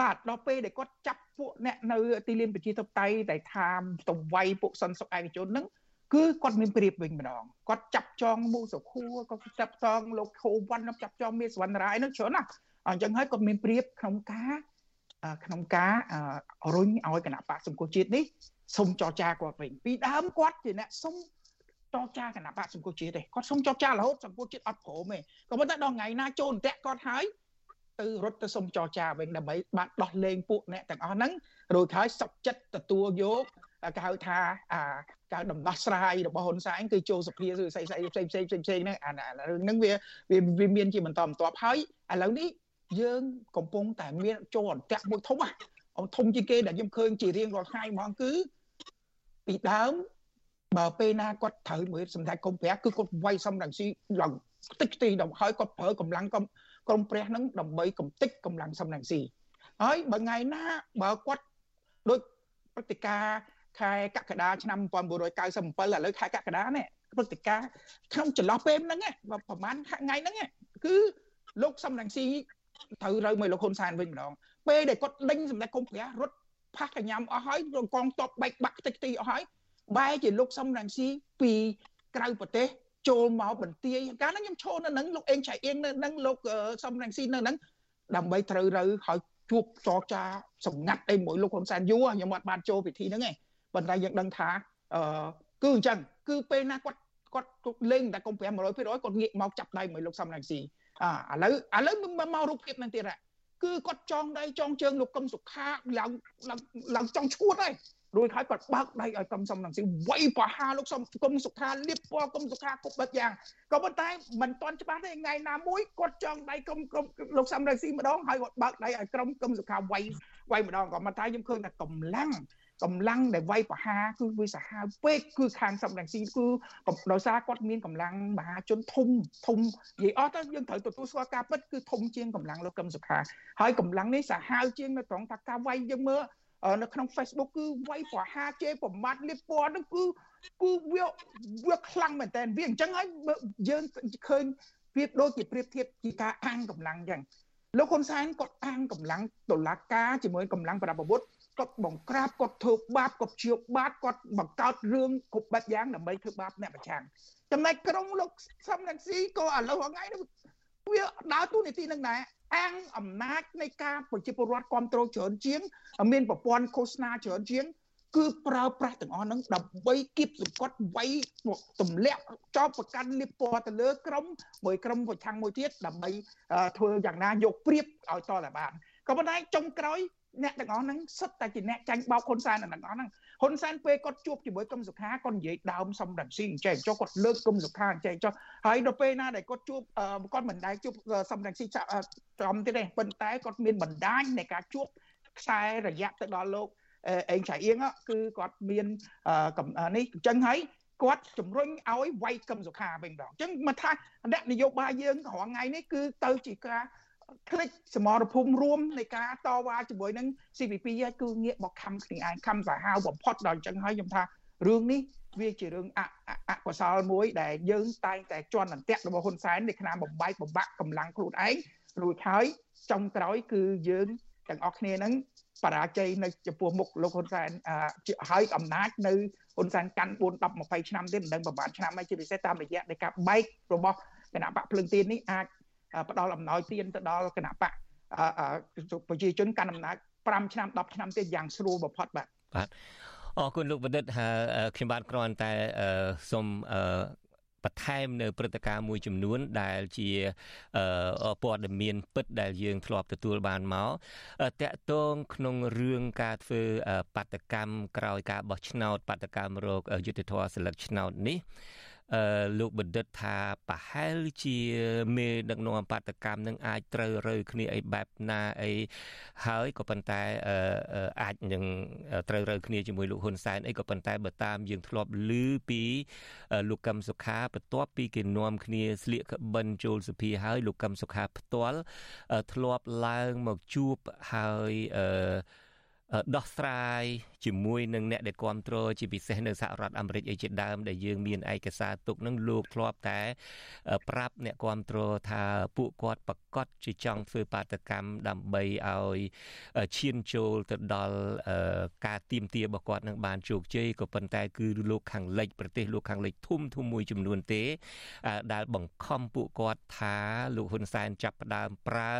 បាទដល់ពេលដែលគាត់ចាប់ពួកអ្នកនៅទីលានប្រជាធិបតេយ្យដែលថាតវ័យពួកសិនសុខឯកជនហ្នឹងគឺគាត់មានព្រៀបវិញម្ដងគាត់ចាប់ចងមូសុខួរគាត់ចាប់ចងលោកខូវ៉ាន់ចាប់ចងមានសវណ្ណរាយហ្នឹងច្រើនណាស់អញ្ចឹងហើយគាត់មានព្រៀបក្នុងការក្នុងការរុញឲ្យគណៈបកសង្គមជាតិនេះសុំចរចាគាត់វិញពីដើមគាត់ជាអ្នកសុំចរចាគណៈបកសង្គមជាតិទេគាត់សុំចរចារហូតសង្គមជាតិអត់ព្រមទេក៏ប៉ុន្តែដល់ថ្ងៃណាចូលអន្ទាក់គាត់ហើយ ទៅរត់ទៅសុំចរចាវិញដើម្បីបានដោះលែងពួកអ្នកទាំងអស់ហ្នឹងរួចហើយសុខចិត្តទទួលយកគេហៅថាអាការដំណោះស្រាយរបស់ហ៊ុនសែនគឺចូលសភាឬស្អីស្អីផ្សេងផ្សេងផ្សេងផ្សេងហ្នឹងអារឿងហ្នឹងវាវាមានជាបន្តបន្ទាប់ហើយឥឡូវនេះយើងកំពុងតែមានចូលអន្ទាក់មួយធំណាអធំជាងគេដែលខ្ញុំឃើញជារៀងរាល់ថ្ងៃហ្មងគឺពីដើមបើពេលណាគាត់ត្រូវមើលសម្ដេចកុំព្រះគឺគាត់វាយសំរងស៊ីឡើងតិចទីដល់ហើយគាត់ប្រើកម្លាំង ក្រុមព្រះហ្នឹងដើម្បីកំទេចកម្លាំងសំរងស៊ីហើយបើថ្ងៃណាបើគាត់ដូចព្រឹត្តិការណ៍ខែកក្កដាឆ្នាំ1997ឥឡូវខែកក្កដានេះព្រឹត្តិការណ៍ក្នុងចន្លោះពេលហ្នឹងប្រហែលថ្ងៃហ្នឹងគឺលោកសំរងស៊ីត្រូវរើមកលោកហ៊ុនសែនវិញម្ដងពេលដែលគាត់ដេញសម្ដេចកុំព្រះរត់ផាសកញ្ញាំអស់ហើយកងតបបែកបាក់តិចទីអស់ហើយបែរជាលោកសំរងស៊ីពីក្រៅប្រទេស ចូលមកបន្ទាយកាលហ្នឹងខ្ញុំឈរនៅហ្នឹងលោកអេងឆៃអៀងនៅហ្នឹងលោកសំរងស៊ីនៅហ្នឹងដើម្បីត្រូវរើហើយជួបចរចាសម្ងាត់អីមួយលោកហ៊ុនសែនយូរខ្ញុំអត់បានចូលពិធីហ្នឹងឯងប៉ុន្តែយើងដឹងថាអឺគឺអញ្ចឹងគឺពេលណាគាត់គាត់លេងតែកុំ5 100%គាត់ងាកមកចាប់ដៃមួយលោកសំរងស៊ីអាឥឡូវឥឡូវមករូបភាពហ្នឹងទៀតហ่ะគឺគាត់ចងដៃចងជើងលោកកឹមសុខាឡើងឡើងឡើងចង់ឈួតហើយ រួចហើយគាត់បើកដៃឲ្យកឹមសំរងស៊ីវាយប្រហារលោកសំកឹមសុខាលៀបពណ៌កឹមសុខាគប់បិទយ៉ាងក៏ប៉ុន្តែមិនទាន់ច្បាស់ទេថ្ងៃណាមួយគាត់ចង់ដៃកឹមលោកសំរងស៊ីម្ដងហើយគាត់បើកដៃឲ្យក្រុមកឹមសុខាវាយវាយម្ដងក៏ប៉ុន្តែខ្ញុំឃើញថាកម្លាំងកម្លាំងដែលវាយប្រហារគឺវាសាហាវពេកគឺខាងសំរងស៊ីគឺដោយសារគាត់មានកម្លាំងមហាជនធំធំនិយាយអស់ទៅយើងត្រូវទទួលស្គាល់ការពិតគឺធំជាងកម្លាំងលោកកឹមសុខាហើយកម្លាំងនេះសាហាវជាងនៅត្រង់ថាការវាយយើងមើល នៅក្នុង Facebook គឺវាយប្រហារជេរប្រមាថលៀបពណ៌ហ្នឹងគឺគឺវាវាខ្លាំងមែនតើវាអញ្ចឹងហើយយើងឃើញវាដូចជាប្រៀបធៀបជាការអាំងកម្លាំងអញ្ចឹងលោកហ៊ុនសែនគាត់អាំងកម្លាំងតុលាការជាមួយកម្លាំងប្រដាប់អាវុធគាត់បង្ក្រាបគាត់ធ្វើបាបគាត់ជាបាបគាត់បង្កើតរឿងគ្រប់បែបយ៉ាងដើម្បីធ្វើបាបអ្នកប្រឆាំងចំណែកក្រុមលោកសំរងស៊ីក៏ឥឡូវថ្ងៃនេះ វាដើរតួនាទីនឹងដែរអាំងអំណាចនៃការប្រជាពលរដ្ឋគ្រប់គ្រងច្រើនជាង មានប្រព័ន្ធឃោសនាច្រើនជាង គឺប្រើប្រាស់ទាំងអស់ហ្នឹងដើម្បីគៀបសង្កត់វាយទម្លាក់ចោលប្រកាន់លៀបពណ៌ទៅលើក្រុមមួយក្រុមប្រឆាំងមួយទៀតដើម្បីធ្វើយ៉ាងណាយកព្រៀបឲ្យតតែបានក៏ប៉ុន្តែចុងក្រោយអ្នកទាំងអស់ហ្នឹងសិតតែជាអ្នកចាញ់បោកហ៊ុនសែនទាំងអស់ហ្នឹង ហ៊ុនសែនពេលគាត់ជួបជាមួយកឹមសុខាគាត់និយាយដើមសំរងស៊ីអញ្ចឹងចុះគាត់លើកកឹមសុខាអញ្ចឹងចុះហើយដល់ពេលណាដែលគាត់ជួបគាត់មិនដែលជួបសំរងស៊ីចំទៀតទេប៉ុន្តែគាត់មានបណ្ដាញនៃការជួបខ្សែរយៈទៅដល់លោកអេងឆៃអៀងគឺគាត់មាននេះអញ្ចឹងហើយគាត់ជំរុញឲ្យវាយកឹមសុខាវិញម្ដងអញ្ចឹងមកថាអ្នកនយោបាយយើងរាល់ថ្ងៃនេះគឺទៅជាការ ក្រិចសមរភូមិរួមនៃការតវ៉ាជាមួយនឹង CPP ហើយគឺងាកមកខំគ្នាឯងខំសាហាវបំផុតដល់អញ្ចឹងហើយខ្ញុំថារឿងនេះវាជារឿងអអកុសលមួយដែលយើងតែងតែជន់អន្តៈរបស់ហ៊ុនសែននៃឆ្នាំបំបែកបំបាក់កម្លាំងខ្លួនឯងរួចហើយចុងក្រោយគឺយើងទាំងអស់គ្នានឹងបរាជ័យនៅចំពោះមុខលោកហ៊ុនសែនហើយអំណាចនៅហ៊ុនសែនកាន់4 10 20ឆ្នាំទៀតមិនដឹងប្រហែលឆ្នាំហើយជាពិសេសតាមរយៈនៃការបែករបស់គណៈបកភ្លឹងទៀននេះអាច ផ្ដល់អំណោយទានទៅដល់គណៈបកប្រជាជនកាន់អំណាច5ឆ្នាំ10ឆ្នាំទៀតយ៉ាងស្រួលបំផុតបាទបាទអរគុណលោកបណ្ឌិតខ្ញុំបាទគ្រាន់តែសូមបន្ថែមនៅព្រឹត្តិការណ៍មួយចំនួនដែលជាព័ត៌មានពិតដែលយើងធ្លាប់ទទួលបានមកតកតងក្នុងរឿងការធ្វើបាតកម្មក្រោយការបោះឆ្នោតបាតកម្មរោគយុទ្ធធរសិលឹកឆ្នោតនេះអឺ លោកបណ្ឌិតថាប្រហែលជាមេដឹកនាំបាតកម្មនឹងអាចត្រូវរើគ្នាអីបែបណាអីហើយក៏ប៉ុន្តែអឺអាចនឹងត្រូវរើគ្នាជាមួយលោកហ៊ុនសែនអីក៏ប៉ុន្តែបើតាមយើងធ្លាប់ឮពីលោកកឹមសុខាបន្ទាប់ពីគេនាំគ្នាស្លៀកក្បិនចូលសភាហើយលោកកឹមសុខាផ្ទាល់ធ្លាប់ឡើងមកជួបហើយអឺ ដោះស្រាយជាមួយនឹងអ្នកដែលគ្រប់គ្រងជាពិសេសនៅសហរដ្ឋអាមេរិកអីជាដើមដែលយើងមានឯកសារទុកនឹងលោកធ្លាប់តែ ប្រាប់អ្នកគ្រប់គ្រងថាពួកគាត់ប្រកាសជាចង់ធ្វើបាតកម្មដើម្បីឲ្យឈានចូលទៅដល់ការទៀមទារបស់គាត់នឹងបានជោគជ័យក៏ប៉ុន្តែគឺលោកខាងលិចប្រទេសលោកខាងលិចធំធំមួយចំនួនទេ ដែលបង្ខំពួកគាត់ថាលោកហ៊ុនសែនចាប់ផ្ដើមប្រើ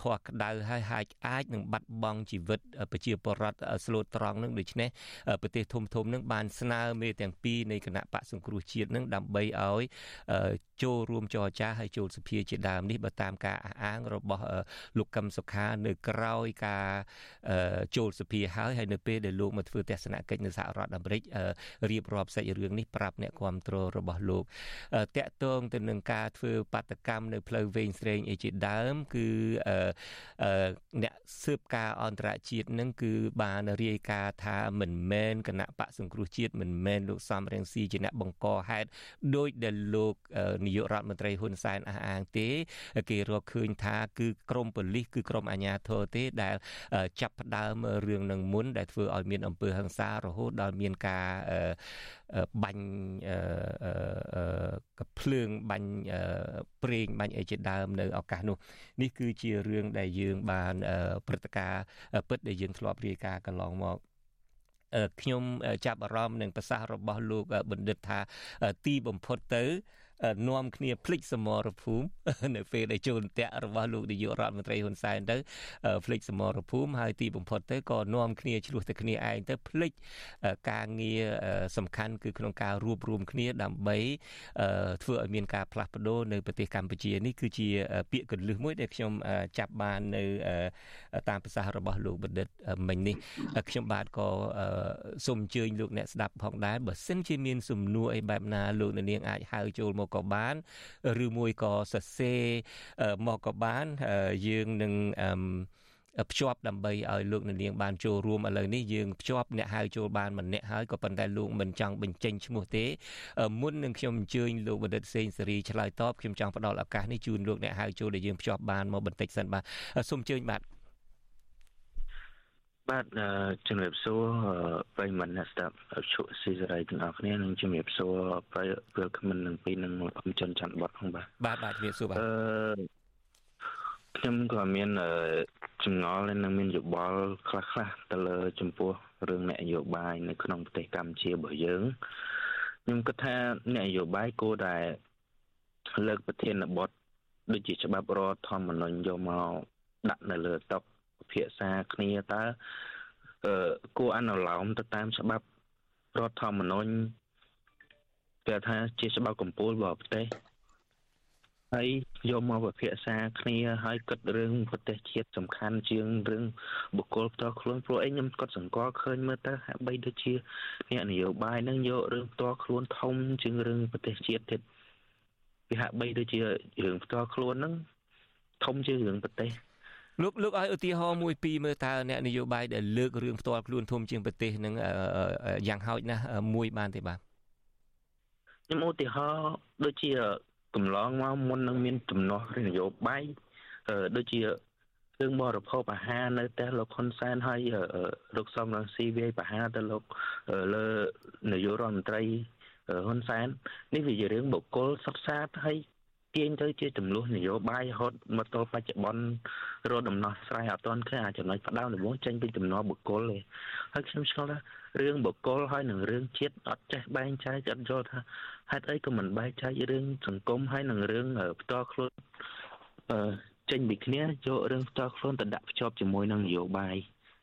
ធေါ်ក្តៅហើយអាចអាចនឹងបាត់បង់ជីវិតប្រជាពលរដ្ឋស្លូតត្រង់នឹងដូច្នេះប្រទេសធំធំនឹងបានស្នើមេទាំងពីរនៃគណៈបកសង្គ្រោះជាតិនឹងដើម្បីឲ្យចូលរួមចរចាហើយចូលសភាជាដើមនេះបើតាមការអះអាងរបស់លោកកឹមសុខានៅក្រៅការចូលសភាហើយហើយនៅពេលដែលលោកមកធ្វើទស្សនកិច្ចនៅសហរដ្ឋអាមេរិករៀបរាប់សាច់រឿងនេះប្រាប់អ្នកគ្រប់គ្រងរបស់លោកតាក់ទងទៅនឹងការធ្វើបាតកម្មនៅផ្លូវវែងស្រេងអីជាដើមគឺអ្នកស៊ើបការអន្តរជាតិនឹងគឺបានរាយការណ៍ថាមិនមែនគណៈបកសង្គ្រោះជាតិមិនមែនលោកសំរងស៊ីជាអ្នកបង្កហេតុដោយដែលលោកនាយករដ្ឋមន្ត្រីហ៊ុនសែនអះអាងទេ គេរកឃើញថាគឺក្រមប៉ូលីសគឺក្រមអាជ្ញាធរទេដែលចាប់ផ្ដើមរឿងនឹងមុនដែលធ្វើឲ្យមានអំពើហិង្សារហូតដល់មានការបាញ់កភ្លើងបាញ់ប្រេងបាញ់អីជាដើមនៅឱកាសនោះនេះគឺជារឿងដែលយើងបានព្រឹត្តិការណ៍ពិតដែលយើងធ្លាប់រាយការណ៍កន្លងមកខ្ញុំចាប់អារម្មណ៍នឹងប្រសាសន៍របស់លោកបណ្ឌិតថាទីបំផុតទៅ នាំគ្នាភ្លេចសមរភូមិនៅពេលដែលចូលអន្តៈរបស់លោកនាយករដ្ឋមន្ត្រីហ៊ុនសែនទៅភ្លេចសមរភូមិហើយទីបំផុតទៅក៏នាំគ្នាឆ្លោះទៅគ្នាឯងទៅភ្លេចការងារសំខាន់គឺក្នុងការរួបរวมគ្នាដើម្បីធ្វើឲ្យមានការផ្លាស់ប្ដូរនៅប្រទេសកម្ពុជានេះគឺជាពាក្យកលឹះមួយដែលខ្ញុំចាប់បាននៅតាមប្រសាសន៍របស់លោកបណ្ឌិតមិញនេះខ្ញុំបាទក៏សូមអញ្ជើញលោកអ្នកស្ដាប់ផងដែរបើសិនជាមានសំណួរអីបែបណាលោកនាងអាចហៅចូលមកក៏បាន ឬមួយក៏សរសេរមកក៏បានយើងនឹងភ្ជាប់ដើម្បីឲ្យលោកនាងបានចូលរួមឥឡូវនេះយើងភ្ជាប់អ្នកហៅចូលបានម្នាក់ហើយក៏ប៉ុន្តែលោកមិនចង់បញ្ចេញឈ្មោះទេមុននឹងខ្ញុំអញ្ជើញលោកបណ្ឌិតសេងសេរីឆ្លើយតបខ្ញុំចង់ផ្ដល់ឱកាសនេះជូនលោកអ្នកហៅចូលដែលយើងភ្ជាប់បានមកបន្តិចសិនបាទសូមអញ្ជើញបាទ បាទជំរាបសួរប្រិយមិត្តអ្នកស្ដាប់ជក់ស៊ីសេរីទាំងអស់គ្នានិងជំរាបសួរប្រិយពលរដ្ឋនឹងពីនឹងអមជនច័ន្ទបតផងបាទបាទបាទជំរាបសួរបាទអឺខ្ញុំក៏មានចម្ងល់និងមានយោបល់ខ្លះៗទៅលើ ចំពោះរឿងនយោបាយនៅក្នុងប្រទេសកម្ពុជារបស់យើងខ្ញុំគិតថានយោបាយគួរតែលើកប្រធានបទដូចជាច្បាប់រដ្ឋធម្មនុញ្ញយកមកដាក់នៅលើតុពិ ភាក្សាគ្នាតើអឺគួរអនុលោមទៅតាមច្បាប់រដ្ឋធម្មនុញ្ញគេថាជាច្បាប់កម្ពុជារបស់ប្រទេសហើយយកមកពិភាក្សាគ្នាហើយគិតរឿងប្រទេសជាតិសំខាន់ជាងរឿងបុគ្គលផ្ទាល់ខ្លួនព្រោះអីខ្ញុំគាត់សង្កល់ឃើញមើលទៅហាក់បីដូចជាអ្នកនយោបាយនឹងយករឿងផ្ទាល់ខ្លួនធំជាងរឿងប្រទេសជាតិទៀតវាហាក់បីដូចជារឿងផ្ទាល់ខ្លួនហ្នឹងធំជាងរឿងប្រទេស លោកលោកឲ្យឧទាហរណ៍មួយពីរមើលតើអ្នកនយោបាយដែលលើករឿងផ្ទាល់ខ្លួនធំជាងប្រទេសនឹងយ៉ាងហោចណាស់មួយបានទេបាទខ្ញុំឧទាហរណ៍ដូចជាកន្លងមកមុននឹងមានទំនាស់នយោបាយដូចជារឿងបរិភោគអាហារនៅផ្ទះលោកហ៊ុនសែនហើយលោកសំរងស៊ីវាយប្រហារទៅលោកលើនាយករដ្ឋមន្ត្រីហ៊ុនសែននេះវាជារឿងបុគ្គលសិក្សាហើយ ទាញទៅជាចំនួននយោបាយរហូតមកទល់បច្ចុប្បន្នរកដំណោះស្រាយអត់ទាន់ឃើញអាចចំណុចផ្ដោតដំបូងចេញពីដំណោះបុគ្គលទេហើយខ្ញុំឆ្ងល់ថារឿងបុគ្គលហើយនឹងរឿងជាតិអត់ចេះបែងចែកអត់យល់ថាហេតុអីក៏មិនបែងចែករឿងសង្គមហើយនឹងរឿងផ្ទាល់ខ្លួនអឺចេញពីគ្នាយករឿងផ្ទាល់ខ្លួនទៅដាក់ភ្ជាប់ជាមួយនឹងនយោបាយ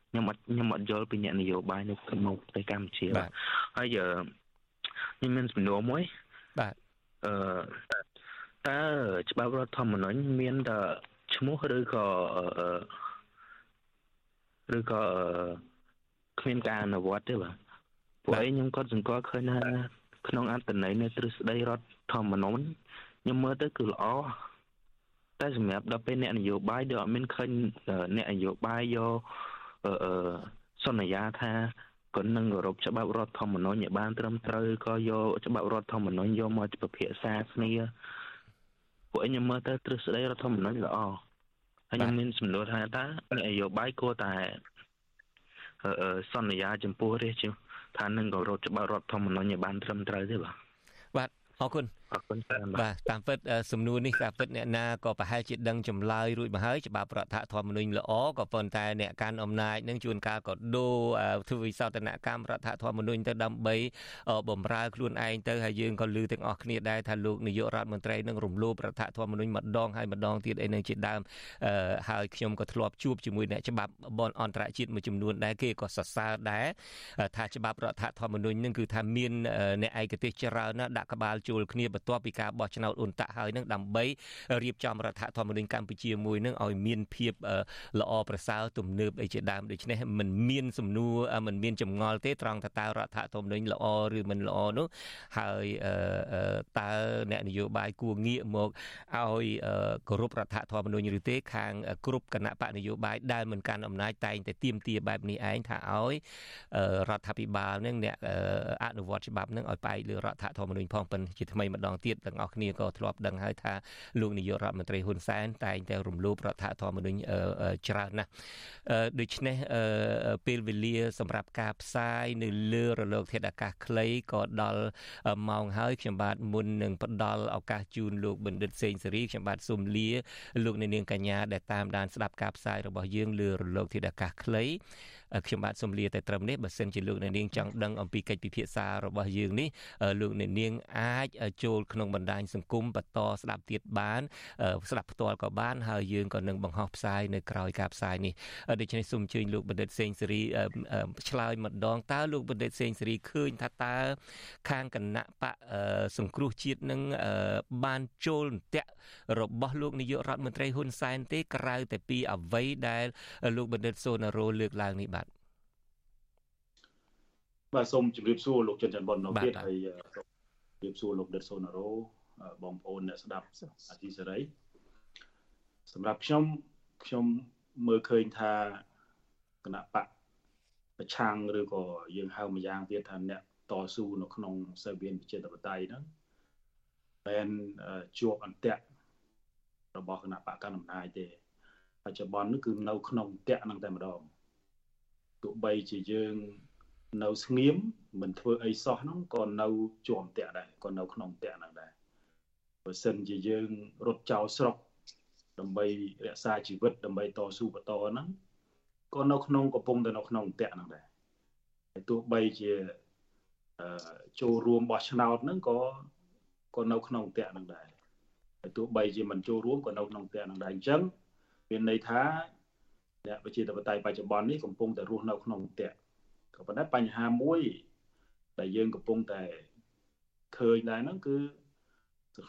ខ្ញុំអត់ខ្ញុំអត់យល់ពីអ្នកនយោបាយនៅក្នុងប្រទេសកម្ពុជាបាទហើយខ្ញុំមានសំណួរមួយបាទអឺ តើច្បាប់រដ្ឋធម្មនុញ្ញមានតែឈ្មោះឬក៏ឬក៏គ្មានការអនុវត្តទេបាទពួកឯងខ្ញុំគាត់សង្កល់ឃើញថាក្នុងអត្តន័យនៃទ្រឹស្ដីរដ្ឋធម្មនុញ្ញខ្ញុំមើលទៅគឺល្អតែសម្រាប់ដល់ពេលអ្នកនយោបាយដូចអត់មានឃើញអ្នកនយោបាយយកអឺសន្យាថាក៏នឹងគោរពច្បាប់រដ្ឋធម្មនុញ្ញឲ្យបានត្រឹមត្រូវក៏យកច្បាប់រដ្ឋធម្មនុញ្ញយកមកពិភាក្សាគ្នា ពួកឯងខ្ញុំមើលទៅទ្រឹស្ដីរដ្ឋធម្មនុញ្ញល្អហើយខ្ញុំមានសំណួរថាតើនយោបាយគួរតែសន្យាចំពោះរាជជាថានឹងគោរពច្បាប់រដ្ឋធម្មនុញ្ញឲ្យបានត្រឹមត្រូវទេបាទបាទអរគុណ អរគុណច្រើនបាទតាមពិតសំណួរនេះតាមពិតអ្នកណាក៏ប្រហែលជាដឹងចម្លើយរួចមកហើយច្បាប់រដ្ឋធម្មនុញ្ញល្អក៏ប៉ុន្តែអ្នកកាន់អំណាចនឹងជួនកាលក៏ដូរធ្វើវិសោធនកម្មរដ្ឋធម្មនុញ្ញទៅដើម្បីបំរើខ្លួនឯងទៅហើយយើងក៏លើទាំងអស់គ្នាដែរថាលោកនាយករដ្ឋមន្ត្រីនឹងរំលោភរដ្ឋធម្មនុញ្ញម្ដងហើយម្ដងទៀតអីនឹងជាដើមហើយខ្ញុំក៏ធ្លាប់ជួបជាមួយអ្នកច្បាប់បនអន្តរជាតិមួយចំនួនដែរគេក៏សរសើរដែរថាច្បាប់រដ្ឋធម្មនុញ្ញនឹងគឺថាមានអ្នកឯកទេសច្រើនណាស់ដាក់ក្បាលជួលគ្នាបន្ទាប់ពីការបោះឆ្នោតអ៊ុនតាក់ហើយនឹងដើម្បីរៀបចំរដ្ឋធម្មនុញ្ញកម្ពុជាមួយនឹងឲ្យមានភាពល្អប្រសើរទំនើបអីជាដើមដូច្នេះមិនមានសំណួរមិនមានចម្ងល់ទេត្រង់ថាតើរដ្ឋធម្មនុញ្ញល្អឬមិនល្អនោះហើយតើអ្នកនយោបាយគួរងាកមកឲ្យគោរពរដ្ឋធម្មនុញ្ញឬទេខាងគ្រប់គណៈបកនយោបាយដែលមិនកាន់អំណាចតែងតែទៀមទាបែបនេះឯងថាឲ្យរដ្ឋាភិបាលនឹងអ្នកអនុវត្តច្បាប់នឹងឲ្យផ្អែកលើរដ្ឋធម្មនុញ្ញផងប៉ុន្តែជាថ្មីម្ដងទៀតទាំងអស់គ្នាក៏ធ្លាប់ដឹងហើយថាលោកនាយករដ្ឋមន្ត្រីហ៊ុនសែនតែងតែរំលោភរដ្ឋធម្មនុញ្ញច្រើនណាស់ដូច្នេះពេលវេលា សម្រាប់ការផ្សាយនៅលើរលក ធាតុអាកាសខ្លីក៏ដល់ម៉ោងហើយខ្ញុំបាទមុននឹងផ្ដល់ឱកាសជូនលោកបណ្ឌិតសេងសេរីខ្ញុំបាទសូមលាលោកនាងកញ្ញាដែលតាមដានស្ដាប់ការផ្សាយរបស់យើងលើរលកធាតុអាកាសខ្លី ខ្ញុំបាទសូមលាតែត្រឹមនេះបើសិនជាលោកអ្នកនាងចង់ដឹងអំពីកិច្ចពិភាក្សារបស់យើងនេះលោកអ្នកនាងអាចចូលក្នុងបណ្ដាញសង្គមបន្តស្ដាប់ទៀតបាន ស្ដាប់ផ្ទាល់ក៏បានហើយយើងក៏នឹងបង្ហោះផ្សាយនៅក្រៅការផ្សាយនេះដូច្នេះសូមអញ្ជើញលោកបណ្ឌិតសេងសេរីឆ្លើយម្ដងតើលោកបណ្ឌិតសេងសេរីឃើញថាតើខាងគណៈបកសង្គ្រោះជាតិនឹងបានចូលអន្ទាក់របស់លោកនាយករដ្ឋមន្ត្រីហ៊ុនសែនទេក្រៅតែពីអ្វីដែល លោកបណ្ឌិតសូណារ៉ូលើកឡើងនេះបាទ បាទសូមជម្រាបសួរលោកចិនច័ន្ទបុននោះទៀតហើយសូមជម្រាបសួរលោកដិតសូណារ៉ូបងប្អូនអ្នកស្ដាប់អាស៊ីសេរីសម្រាប់ខ្ញុំខ្ញុំមើលឃើញថាគណៈបកប្រឆាំងឬក៏យើងហៅម្យ៉ាងទៀតថាអ្នកតស៊ូនៅក្នុងសេវានប្រជាធិបតេយ្យហ្នឹងមិនជួបអន្ទាក់របស់គណៈបកកណ្ដាលអំណាចទេបច្ចុប្បន្ននេះគឺនៅក្នុងអន្ទាក់ហ្នឹងតែម្ដងទោះបីជាយើង នៅស្ងៀមមិនធ្វើអីសោះហ្នឹងក៏នៅជាប់ផ្ទះដែរក៏នៅក្នុងផ្ទះហ្នឹងដែរបើសិនជាយើងរត់ចោលស្រុកដើម្បីរក្សាជីវិតដើម្បីតស៊ូបន្តហ្នឹងក៏នៅក្នុងកំពុងតែនៅក្នុងផ្ទះហ្នឹងដែរហើយទោះបីជាចូលរួមបោះឆ្នោតហ្នឹងក៏ក៏នៅក្នុងផ្ទះហ្នឹងដែរហើយទោះបីជាមិនចូលរួមក៏នៅក្នុងផ្ទះហ្នឹងដែរអញ្ចឹងមានន័យថាអ្នកប្រជាធិបតេយ្យបច្ចុប្បន្ននេះកំពុងតែរស់នៅក្នុងផ្ទះ ក៏ប៉ុន្តែបញ្ហាមួយ ដែលយើងកំពុងតែឃើញដែរហ្នឹងគឺ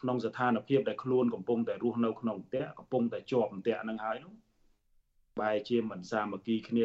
ក្នុងស្ថានភាពដែលខ្លួនកំពុងតែរស់នៅក្នុងផ្ទះកំពុងតែជាប់ផ្ទះហ្នឹងហើយនោះបែរជាមិនសាមគ្គីគ្នា